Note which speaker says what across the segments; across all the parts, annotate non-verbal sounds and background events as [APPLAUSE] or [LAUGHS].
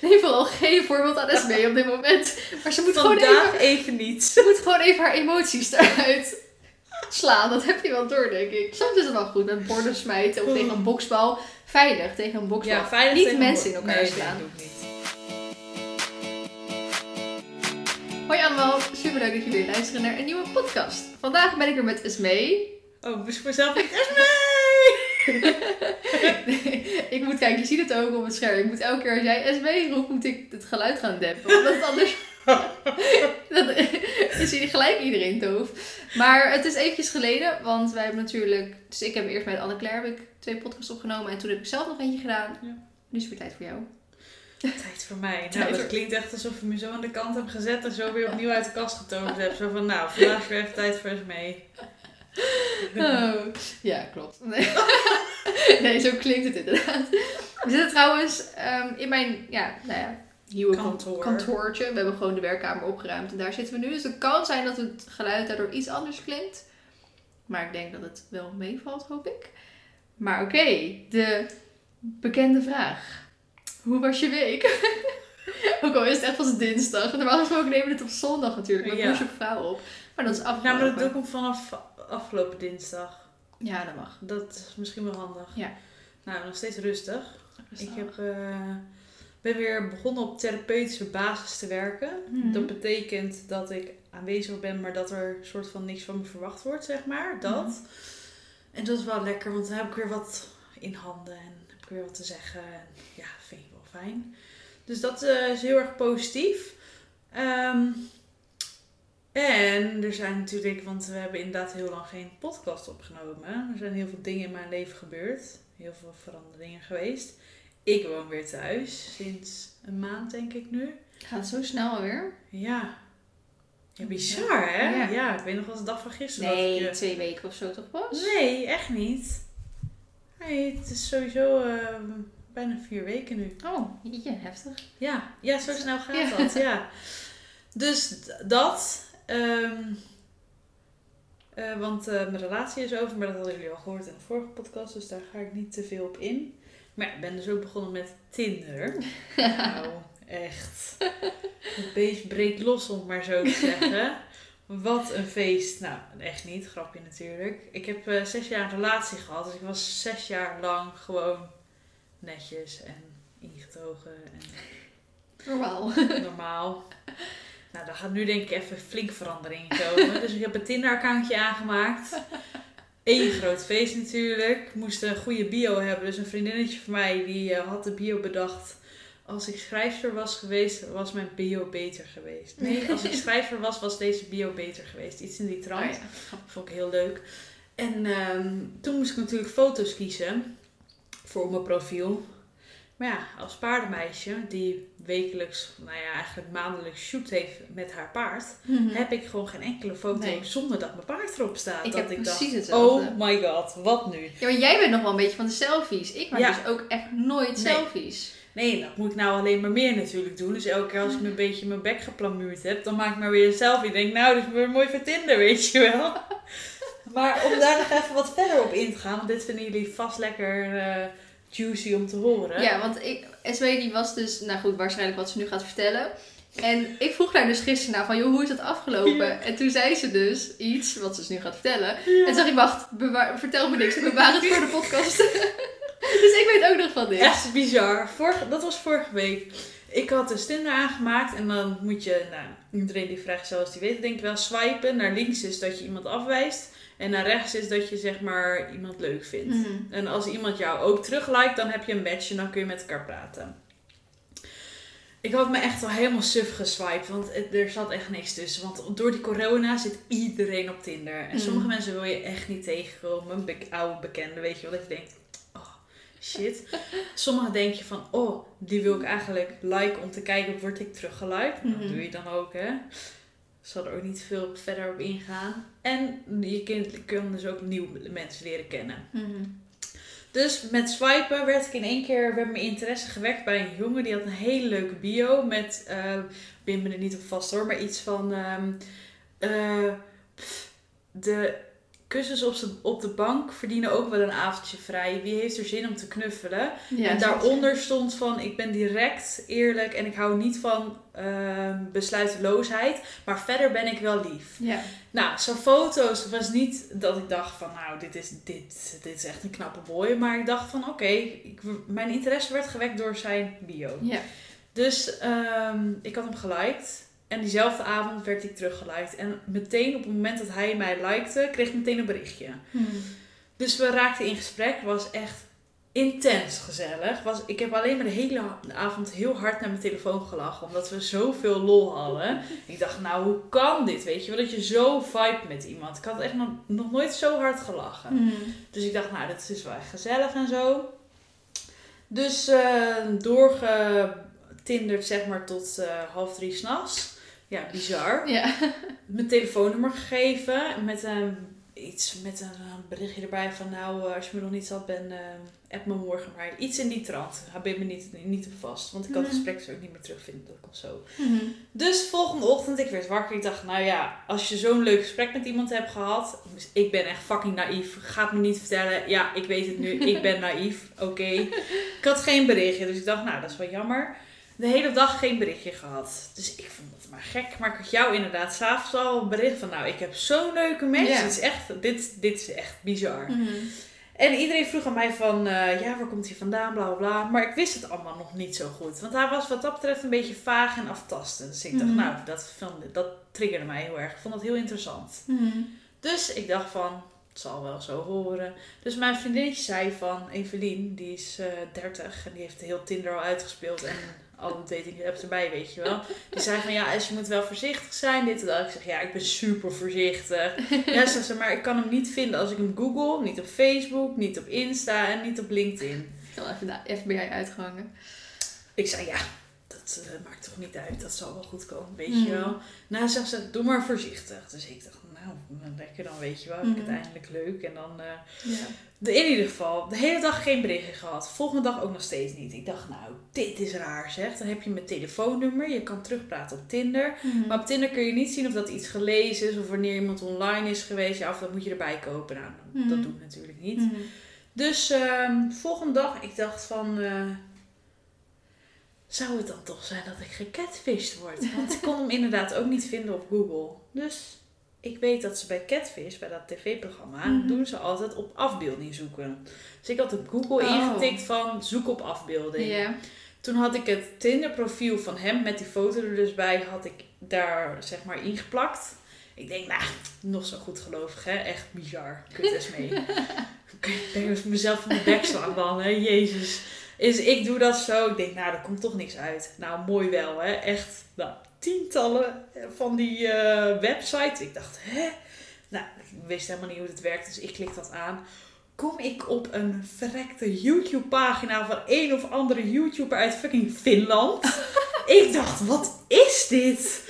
Speaker 1: [LAUGHS] Nee, vooral geen voorbeeld aan Esme op dit moment. Maar ze moet gewoon
Speaker 2: Vandaag
Speaker 1: even,
Speaker 2: even niet.
Speaker 1: ze moet gewoon even haar emoties eruit slaan. Dat heb je wel door, denk ik. Soms is het wel goed met borden smijten of tegen een boksbal. Veilig tegen een boksbal.
Speaker 2: Ja, veilig
Speaker 1: Niet mensen in elkaar
Speaker 2: nee,
Speaker 1: slaan.
Speaker 2: Nee, doe ik niet.
Speaker 1: Hoi allemaal, superleuk dat jullie weer luisteren naar een nieuwe podcast. Vandaag ben ik er met Esme.
Speaker 2: Oh, moest ik mezelf niet [LAUGHS]
Speaker 1: Ik moet kijken, je ziet het ook op het scherm. Ik moet elke keer als jij Esme roept, moet ik het geluid gaan dempen. Het anders... [LAUGHS] Dan is gelijk iedereen doof. Maar het is eventjes geleden, want wij hebben natuurlijk... Dus ik heb eerst met Anne-Claire heb ik twee podcasts opgenomen. En toen heb ik zelf nog eentje gedaan.
Speaker 2: Ja.
Speaker 1: Nu is het weer tijd voor jou.
Speaker 2: Tijd voor mij.
Speaker 1: Tijd
Speaker 2: Nou, dat
Speaker 1: voor-
Speaker 2: klinkt echt alsof je me zo aan de kant hebt gezet en zo weer opnieuw uit de kast getoond hebt. Zo van, nou, vandaag weer even tijd voor Esme. [LAUGHS]
Speaker 1: Oh, ja, klopt. [LAUGHS] Nee. nee, zo klinkt het inderdaad. We zitten trouwens ehm, in mijn ja, nou ja, nieuwe kan-
Speaker 2: Kantoor.
Speaker 1: kantoortje. We hebben gewoon de werkkamer opgeruimd en daar zitten we nu. Dus het kan zijn dat het geluid daardoor iets anders klinkt. Maar ik denk dat het wel meevalt, hoop ik. Maar oké, de bekende vraag. Hoe was je week? [LAUGHS] Ook al is het echt pas dinsdag. Normaal gesproken nemen we het op zondag natuurlijk. Met
Speaker 2: Ja.
Speaker 1: moest vrouw op. Maar dat is
Speaker 2: Ja,
Speaker 1: afgelopen.
Speaker 2: maar dat doe ik vanaf afgelopen dinsdag.
Speaker 1: Ja, dat mag.
Speaker 2: Dat is misschien wel handig.
Speaker 1: Ja.
Speaker 2: Nou, nog steeds rustig. Ik heb, eh, ben weer begonnen op therapeutische basis te werken.
Speaker 1: Mhm.
Speaker 2: Dat betekent dat ik aanwezig ben, maar dat er soort van niks van me verwacht wordt, zeg maar. Dat.
Speaker 1: Mhm.
Speaker 2: En dat is wel lekker, want dan heb ik weer wat in handen en heb ik weer wat te zeggen. En ja, vind ik wel fijn. Dus dat eh, is heel erg positief. Ehm, en er zijn natuurlijk, want we hebben inderdaad heel lang geen podcast opgenomen. Er zijn heel veel dingen in mijn leven gebeurd. Heel veel veranderingen geweest. Ik woon weer thuis sinds een maand, denk ik nu.
Speaker 1: Gaat zo snel alweer?
Speaker 2: Ja. Ja, bizar hè?
Speaker 1: Ja.
Speaker 2: Ja. ik weet nog wel de dag van gisteren. dat ik,
Speaker 1: Nee,
Speaker 2: eh,
Speaker 1: twee weken of zo toch pas?
Speaker 2: Nee, echt niet. Nee, het is sowieso eh, bijna vier weken nu.
Speaker 1: Oh, jeetje, heftig.
Speaker 2: Ja, ja zo snel gaat
Speaker 1: Ja.
Speaker 2: dat, [LAUGHS] ja. Dus dat. Ehm, eh, want eh, mijn relatie is over, maar dat hadden jullie al gehoord in de vorige podcast, dus daar ga ik niet te veel op in. Maar ja, ik ben dus ook begonnen met Tinder. [LAUGHS] nou, echt. Het beest breekt los, om het maar zo te zeggen. Wat een feest. Nou, echt niet. Grapje natuurlijk. Ik heb eh, zes jaar een relatie gehad. Dus ik was zes jaar lang gewoon netjes en ingetogen en
Speaker 1: Normaal.
Speaker 2: normaal. Nou, daar gaat nu denk ik even flink verandering in komen. Dus ik heb een Tinder-accountje aangemaakt. Eén groot feest natuurlijk. Moest een goede bio hebben. Dus een vriendinnetje van mij die eh, had de bio bedacht. Als ik schrijfster was geweest, was mijn bio beter geweest. Nee, als ik schrijver was, was deze bio beter geweest. Iets in die trant.
Speaker 1: Oh ja.
Speaker 2: Vond ik heel leuk. En ehm, toen moest ik natuurlijk foto's kiezen voor mijn profiel. Maar ja, als paardenmeisje die wekelijks, nou ja, eigenlijk maandelijks shoot heeft met haar paard,
Speaker 1: Mhm.
Speaker 2: heb ik gewoon geen enkele foto
Speaker 1: Nee.
Speaker 2: zonder dat mijn paard erop staat.
Speaker 1: Ik
Speaker 2: dat
Speaker 1: heb
Speaker 2: ik
Speaker 1: precies
Speaker 2: dacht,
Speaker 1: hetzelfde.
Speaker 2: oh my god, wat nu?
Speaker 1: Ja, maar jij bent nog wel een beetje van de selfies. Ik maak
Speaker 2: Ja.
Speaker 1: dus ook echt nooit
Speaker 2: Nee.
Speaker 1: selfies.
Speaker 2: Nee, dat moet ik nou alleen maar meer natuurlijk doen. Dus elke keer als ik me een beetje mijn bek geplamuurd heb, dan maak ik maar weer een selfie. Ik denk, nou, is weer mooi voor Tinder, weet je wel. [LAUGHS] Maar om daar nog even wat verder op in te gaan, want dit vinden jullie vast lekker eh, juicy om te horen.
Speaker 1: Ja, want ik, SW die was dus, nou goed, waarschijnlijk wat ze nu gaat vertellen. En ik vroeg haar dus gisteren naar van, joh, hoe is dat afgelopen?
Speaker 2: Ja.
Speaker 1: En toen zei ze dus iets, wat ze dus nu gaat vertellen. En toen dacht ik, wacht, bewaar- vertel me niks, bewaar het voor de podcast. [LAUGHS] dus ik weet ook nog van niks.
Speaker 2: Echt bizar. Vorige, dat was vorige week. Ik had dus Tinder aangemaakt en dan moet je, nou, iedereen die vrijgezel is, die weet het denk ik wel, swipen. Naar links is dat je iemand afwijst en naar rechts is dat je zeg maar iemand leuk vindt.
Speaker 1: Mhm.
Speaker 2: En als iemand jou ook terugliked, dan heb je een match en dan kun je met elkaar praten. Ik had me echt al helemaal suf geswiped, want er zat echt niks tussen. Want door die corona zit iedereen op Tinder. En
Speaker 1: Mm.
Speaker 2: sommige mensen wil je echt niet tegenkomen. Be oude bekenden, weet je wel. Dat je denkt, oh shit. [LAUGHS] Sommige denk je van, oh, die wil ik eigenlijk liken om te kijken, word ik teruggeliked?
Speaker 1: Mhm.
Speaker 2: Dat doe je dan ook, hè. Ik zal er ook niet veel verder op ingaan. En je kunt, kunt dus ook nieuwe mensen leren kennen.
Speaker 1: Mhm.
Speaker 2: Dus met swipen werd ik in één keer werd mijn interesse gewekt bij een jongen die had een hele leuke bio met, eh ben me er niet op vast hoor, maar iets van ehm, eh, pff, de kussens op, z'n- op de bank verdienen ook wel een avondje vrij. Wie heeft er zin om te knuffelen?
Speaker 1: Ja,
Speaker 2: en daaronder stond van, ik ben direct, eerlijk en ik hou niet van ehm, besluiteloosheid. Maar verder ben ik wel lief.
Speaker 1: Ja.
Speaker 2: Nou, zo'n foto's was niet dat ik dacht van, nou, dit is, dit, dit is echt een knappe boy. Maar ik dacht van, oké, mijn interesse werd gewekt door zijn bio.
Speaker 1: Ja.
Speaker 2: Dus ehm, ik had hem geliked. En diezelfde avond werd ik teruggeliked. En meteen op het moment dat hij mij likte, kreeg ik meteen een berichtje.
Speaker 1: Hmm.
Speaker 2: Dus we raakten in gesprek. Was echt intens gezellig. Was, ik heb alleen maar de hele avond heel hard naar mijn telefoon gelachen. Omdat we zoveel lol hadden. [LAUGHS] ik dacht, nou hoe kan dit? Weet je wel, dat je zo vibe met iemand. Ik had echt nog, nog nooit zo hard gelachen.
Speaker 1: Hmm.
Speaker 2: Dus ik dacht, nou, dat is wel echt gezellig en zo. Dus eh doorgetinderd, zeg maar, tot eh, half drie s'nachts. Ja, bizar.
Speaker 1: Ja.
Speaker 2: Mijn telefoonnummer gegeven met een, iets, met een, berichtje erbij van, nou, eh, als je me nog niet zat bent, eh, app me morgen maar. Iets in die trant. Ben me niet, niet op vast, want ik kan het
Speaker 1: Mhm.
Speaker 2: gesprek ook niet meer terugvinden. Komt zo.
Speaker 1: Hmm.
Speaker 2: Dus volgende ochtend, ik werd wakker. Ik dacht, nou ja, als je zo'n leuk gesprek met iemand hebt gehad. Dus ik ben echt fucking naïef. Ga het me niet vertellen. Ja, ik weet het nu. Ik ben [LAUGHS] naïef. Oké. Ik had geen berichtje. Dus ik dacht, nou, dat is wel jammer. De hele dag geen berichtje gehad. Dus ik vond het maar gek. Maar ik had jou inderdaad s'avonds al een bericht van, nou, ik heb zo'n leuke match.
Speaker 1: Ja.
Speaker 2: Dit, is echt, dit, dit is echt bizar.
Speaker 1: Hmm.
Speaker 2: En iedereen vroeg aan mij van, eh, ja, waar komt hij vandaan, bla bla bla. Maar ik wist het allemaal nog niet zo goed. Want hij was wat dat betreft een beetje vaag en aftastend. Dus ik dacht,
Speaker 1: Mhm.
Speaker 2: nou, dat, vond- dat triggerde mij heel erg. Ik vond dat heel interessant.
Speaker 1: Hmm.
Speaker 2: Dus ik dacht van, het zal wel zo horen. Dus mijn vriendinnetje zei van, Evelien, die is eh 30 en die heeft heel Tinder al uitgespeeld. En alle dating apps erbij, weet je wel. [LAUGHS] Die zei van, ja, als je moet wel voorzichtig zijn, dit en dat. Ik zeg, ja, ik ben super voorzichtig. [LAUGHS] Ja, ze maar ik kan hem niet vinden als ik hem google. Niet op Facebook, niet op Insta en niet op LinkedIn.
Speaker 1: Ik heb al even de FBI uitgehangen.
Speaker 2: Ik zei, ja, dat eh, maakt toch niet uit. Dat zal wel goed komen, weet
Speaker 1: Mhm.
Speaker 2: je wel. Nou, zegt ze, doe maar voorzichtig. Dus ik dacht, nou, lekker dan, weet je wel. Heb ik het
Speaker 1: Mhm.
Speaker 2: eindelijk leuk. En dan, eh,
Speaker 1: Ja.
Speaker 2: In ieder geval, de hele dag geen berichtje gehad. Volgende dag ook nog steeds niet. Ik dacht, nou, dit is raar zeg. Dan heb je mijn telefoonnummer. Je kan terugpraten op Tinder.
Speaker 1: Hmm.
Speaker 2: Maar op Tinder kun je niet zien of dat iets gelezen is. Of wanneer iemand online is geweest. Ja, of dat moet je erbij kopen. Nou,
Speaker 1: Mhm.
Speaker 2: dat doe ik natuurlijk niet.
Speaker 1: Hmm.
Speaker 2: Dus ehm, volgende dag, ik dacht van... eh, zou het dan toch zijn dat ik gecatfished word? Want ik kon hem inderdaad ook niet vinden op Google. Dus ik weet dat ze bij Catfish, bij dat tv-programma,
Speaker 1: Mhm.
Speaker 2: doen ze altijd op afbeelding zoeken. Dus ik had op Google
Speaker 1: Oh.
Speaker 2: ingetikt van zoek op afbeelding. Toen had ik het Tinder profiel van hem met die foto er dus bij, had ik daar zeg maar ingeplakt. Ik denk, nou, nog zo goed gelovig hè, echt bizar. Kut eens mee. [LAUGHS] ik denk dus mezelf van de bek slaan dan, hè, jezus. Is, ik doe dat zo, ik denk, nou, er komt toch niks uit. Nou, mooi wel, hè, echt, nou, tientallen van die eh, websites. Ik dacht, hè? Nou, ik wist helemaal niet hoe het werkt, dus ik klik dat aan kom ik op een verrekte YouTube-pagina van een of andere YouTuber uit fucking Finland. [LAUGHS] ik dacht, wat is dit?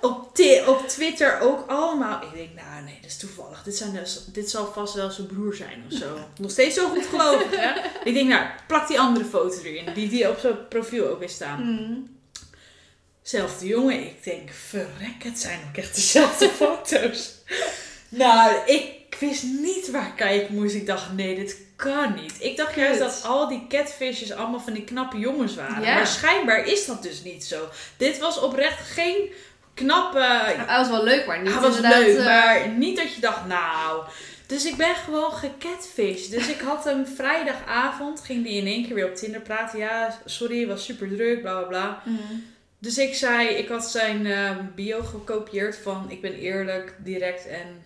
Speaker 2: Op, op Twitter ook allemaal. Ik denk, nou nee, dat is toevallig. Dit, zijn dus, dit zal vast wel zijn broer zijn of zo. Nog steeds zo goed gelovig, hè? [LAUGHS] Ik denk, nou, plak die andere foto erin. Die, die op zijn profiel ook weer staan.
Speaker 1: Hmm.
Speaker 2: Zelfde jongen. Ik denk, verrek, het zijn ook echt dezelfde [LAUGHS] foto's. Nou, ik wist niet waar ik kijken moest. Ik dacht, nee, dit kan niet. Ik dacht juist dat al die catfishes allemaal van die knappe jongens waren.
Speaker 1: Ja.
Speaker 2: Maar schijnbaar is dat dus niet zo. Dit was oprecht geen knappe...
Speaker 1: Hij was wel leuk, maar niet
Speaker 2: Hij was
Speaker 1: inderdaad,
Speaker 2: leuk,
Speaker 1: eh,
Speaker 2: maar niet dat je dacht, nou... Dus ik ben gewoon gecatfished. Dus ik had hem [LAUGHS] vrijdagavond, ging die in één keer weer op Tinder praten. Ja, sorry, was super druk, bla bla bla.
Speaker 1: hmm.
Speaker 2: Dus ik zei, ik had zijn eh, bio gekopieerd van ik ben eerlijk, direct en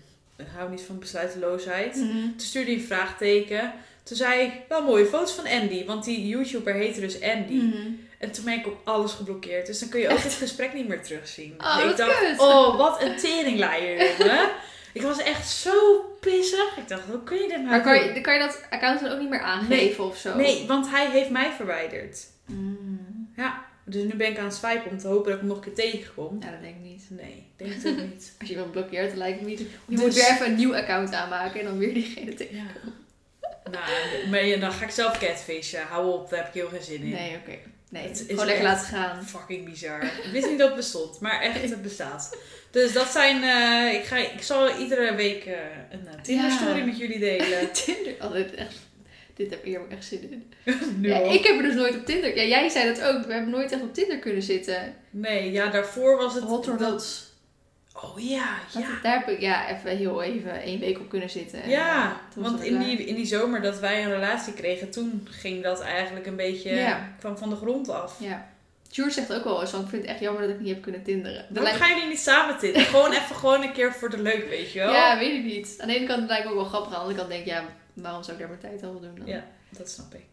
Speaker 2: hou niet van besluiteloosheid.
Speaker 1: Hmm.
Speaker 2: Toen stuurde hij een vraagteken. Toen zei ik, wel mooie foto's van Andy, want die YouTuber heette dus Andy.
Speaker 1: Hmm.
Speaker 2: En toen ben ik op alles geblokkeerd. Dus dan kun je ook het gesprek niet meer terugzien.
Speaker 1: Oh,
Speaker 2: ik
Speaker 1: wat
Speaker 2: dacht,
Speaker 1: kut.
Speaker 2: oh, wat een teringleier, jongen. ik was echt zo pissig. Ik dacht, hoe kun je dit nou
Speaker 1: Maar kan je, kan je dat account dan ook niet meer aangeven of zo?
Speaker 2: Nee, want hij heeft mij verwijderd.
Speaker 1: Hmm.
Speaker 2: Ja, dus nu ben ik aan het swipen om te hopen dat ik hem nog een keer tegenkom.
Speaker 1: Ja, dat denk ik niet.
Speaker 2: Nee, ik denk ook niet. [LAUGHS]
Speaker 1: Als je iemand blokkeert, dan lijkt het niet. [LAUGHS] Je
Speaker 2: Dus-
Speaker 1: moet weer even een nieuw account aanmaken en dan weer diegene tegen.
Speaker 2: Ja. nou, maar ja, dan ga ik zelf catfishen. Hou op, daar heb ik heel geen zin in.
Speaker 1: Nee, oké. Nee,
Speaker 2: Het is
Speaker 1: gewoon lekker
Speaker 2: echt
Speaker 1: laten gaan.
Speaker 2: Fucking bizar. Ik wist niet dat het bestond, maar echt, het bestaat. Dus dat zijn, eh, ik, ga, ik zal iedere week eh, een uh, Tinder story
Speaker 1: Ja.
Speaker 2: met jullie delen. [LAUGHS]
Speaker 1: Tinder, dit, echt, dit heb ik echt zin in.
Speaker 2: Nu [LAUGHS]
Speaker 1: Ja, ik heb er dus nooit op Tinder. Ja, jij zei dat ook. We hebben nooit echt op Tinder kunnen zitten.
Speaker 2: Nee, ja, daarvoor was het...
Speaker 1: Hot or
Speaker 2: dat-. Oh ja,
Speaker 1: Dat-
Speaker 2: ja.
Speaker 1: Daar heb ik ja, even heel even één week op kunnen zitten. En,
Speaker 2: Ja, want in
Speaker 1: klaar.
Speaker 2: die, in die zomer dat wij een relatie kregen, toen ging dat eigenlijk een beetje
Speaker 1: Ja.
Speaker 2: kwam van de grond af.
Speaker 1: Ja. Sjoerd zegt ook wel eens ik vind het echt jammer dat ik niet heb kunnen tinderen.
Speaker 2: Waarom
Speaker 1: lijkt-
Speaker 2: gaan jullie niet samen zitten? Gewoon [LAUGHS] even gewoon een keer voor de leuk, weet je wel?
Speaker 1: Ja, weet ik niet. Aan de ene kant lijkt het me ook wel grappig. Aan de andere kant denk ik, ja, waarom zou ik daar mijn tijd aan doen dan?
Speaker 2: Ja. Dat snap ik.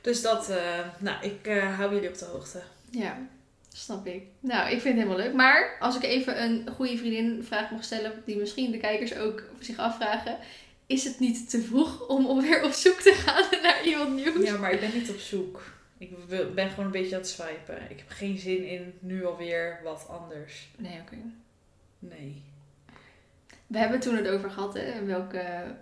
Speaker 2: Dus dat, eh, nou, ik eh, hou jullie op de hoogte.
Speaker 1: Ja, snap ik. Nou, ik vind het helemaal leuk. Maar als ik even een goede vriendin vraag mag stellen, die misschien de kijkers ook zich afvragen. Is het niet te vroeg om, weer op zoek te gaan [LAUGHS] naar iemand nieuws?
Speaker 2: Ja, maar ik ben niet op zoek. Ik ben gewoon een beetje aan het swipen. Ik heb geen zin in nu alweer wat anders.
Speaker 1: Nee, oké.
Speaker 2: Nee.
Speaker 1: We hebben het toen het over gehad, hè, welke,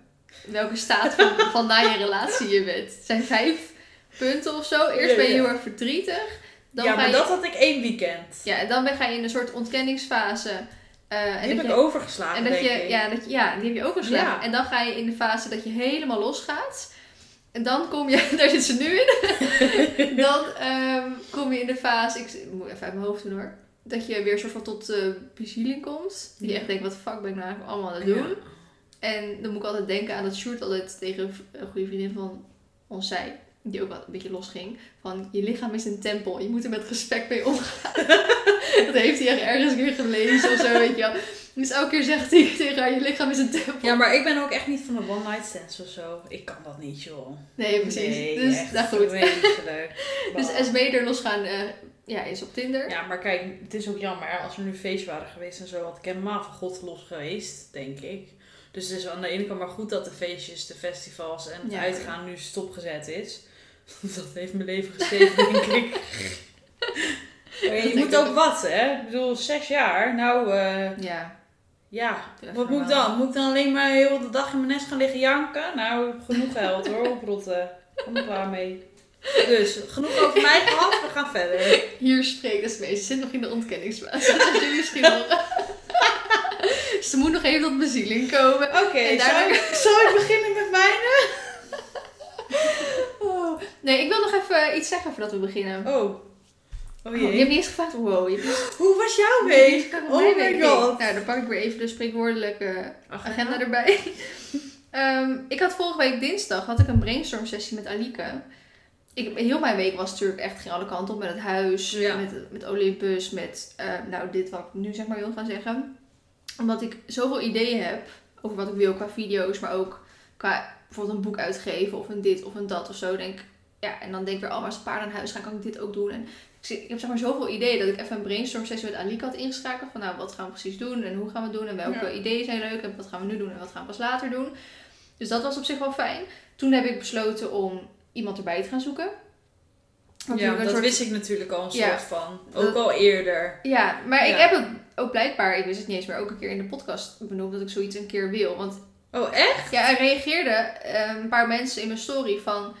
Speaker 1: welke staat van, van na je relatie je bent. Het zijn vijf punten of zo. Eerst ben je heel erg verdrietig. Dan
Speaker 2: ja, maar
Speaker 1: je,
Speaker 2: dat had ik één weekend.
Speaker 1: ja, en dan ben- ga je in een soort ontkenningsfase. Eh, en
Speaker 2: Die heb ik
Speaker 1: je,
Speaker 2: overgeslagen,
Speaker 1: en dat
Speaker 2: denk
Speaker 1: je,
Speaker 2: ik.
Speaker 1: ja, dat je, ja, die heb je overgeslagen.
Speaker 2: Ja.
Speaker 1: En dan ga je in de fase dat je helemaal losgaat. En dan kom je, [LAUGHS] daar zit ze nu in. [LAUGHS] dan ehm, kom je in de fase, ik moet even uit mijn hoofd doen hoor. Dat je weer soort van tot eh bezieling komt. Die
Speaker 2: Ja.
Speaker 1: echt denkt, wat de fuck ben ik nou eigenlijk allemaal aan het doen? En dan moet ik altijd denken aan dat Sjoerd altijd tegen een een goede vriendin van ons zei. Die ook wel een beetje losging. Van, je lichaam is een tempel. Je moet er met respect mee omgaan. [LAUGHS] dat heeft hij echt ergens een keer gelezen of zo, weet je wel. Dus elke keer zegt hij tegen haar, je lichaam is een tempel.
Speaker 2: Ja, maar ik ben ook echt niet van de one night stands of zo. Ik kan dat niet, joh.
Speaker 1: Nee, precies.
Speaker 2: Nee,
Speaker 1: dus,
Speaker 2: echt
Speaker 1: nou goed. [LAUGHS] Dus. Esmee er losgaan eh, ja, is op Tinder.
Speaker 2: Ja, maar kijk, het is ook jammer. Als er nu feestjes waren geweest en zo, had ik helemaal van God los geweest, denk ik. Dus het is aan de ene kant maar goed dat de feestjes, de festivals en het
Speaker 1: Ja.
Speaker 2: uitgaan nu stopgezet is. [LAUGHS] Dat heeft mijn leven gesteven, denk ik. [LAUGHS] Maar je moet ook wat, hè? Ik bedoel, zes jaar. Nou, eh,
Speaker 1: Ja.
Speaker 2: ja. Wat moet ik dan? Moet ik dan alleen maar heel de dag in mijn nest gaan liggen janken? Nou, genoeg geld hoor, oprotten. Kom er klaar mee. Dus, genoeg over mij gehad, we gaan verder.
Speaker 1: Hier spreekt Esmee. Ze zit nog in de ontkenningsfase. Dat jullie misschien horen. [LAUGHS] [LAUGHS] Ze moet nog even tot bezieling komen.
Speaker 2: Oké, zal,
Speaker 1: daarna-
Speaker 2: ik, zal ik beginnen met mijn? [LAUGHS]
Speaker 1: Oh. Nee, ik wil nog even iets zeggen voordat we beginnen.
Speaker 2: Oh. Oh
Speaker 1: Oh, je
Speaker 2: jee.
Speaker 1: hebt niet eens gevraagd. Wow, je hebt
Speaker 2: Hoe was jouw
Speaker 1: je
Speaker 2: week? Oh
Speaker 1: mijn
Speaker 2: my
Speaker 1: week
Speaker 2: god.
Speaker 1: Nou, dan pak ik weer even de spreekwoordelijke
Speaker 2: Ach,
Speaker 1: agenda erbij. [LAUGHS] Ehm, ik had vorige week dinsdag had ik een brainstorm sessie met Alike. Ik, heel mijn week was natuurlijk echt, ging alle kanten op met het huis,
Speaker 2: Ja.
Speaker 1: met, met Olympus, met eh, nou, dit wat ik nu zeg maar wil gaan zeggen. Omdat ik zoveel ideeën heb over wat ik wil qua video's, maar ook qua bijvoorbeeld een boek uitgeven of een dit of een dat of zo. Denk, ja, en dan denk ik weer, oh, maar als paarden aan huis ga, kan ik dit ook doen. En ik, heb zeg maar zoveel ideeën dat ik even een brainstorm sessie met Alike had ingeschakeld. Van nou, wat gaan we precies doen en hoe gaan we het doen en welke
Speaker 2: Ja.
Speaker 1: ideeën zijn leuk en wat gaan we nu doen en wat gaan we pas later doen. Dus dat was op zich wel fijn. Toen heb ik besloten om iemand erbij te gaan zoeken. Want
Speaker 2: Ja, dat
Speaker 1: soort-
Speaker 2: wist ik natuurlijk al een
Speaker 1: Ja.
Speaker 2: soort van.
Speaker 1: Dat-
Speaker 2: Ook al eerder.
Speaker 1: Ja, maar ik heb het ook blijkbaar, ik wist het niet eens, maar ook een keer in de podcast benoemd dat ik zoiets een keer wil. Want
Speaker 2: Oh, echt?
Speaker 1: ja, er reageerden eh, een paar mensen in mijn story van...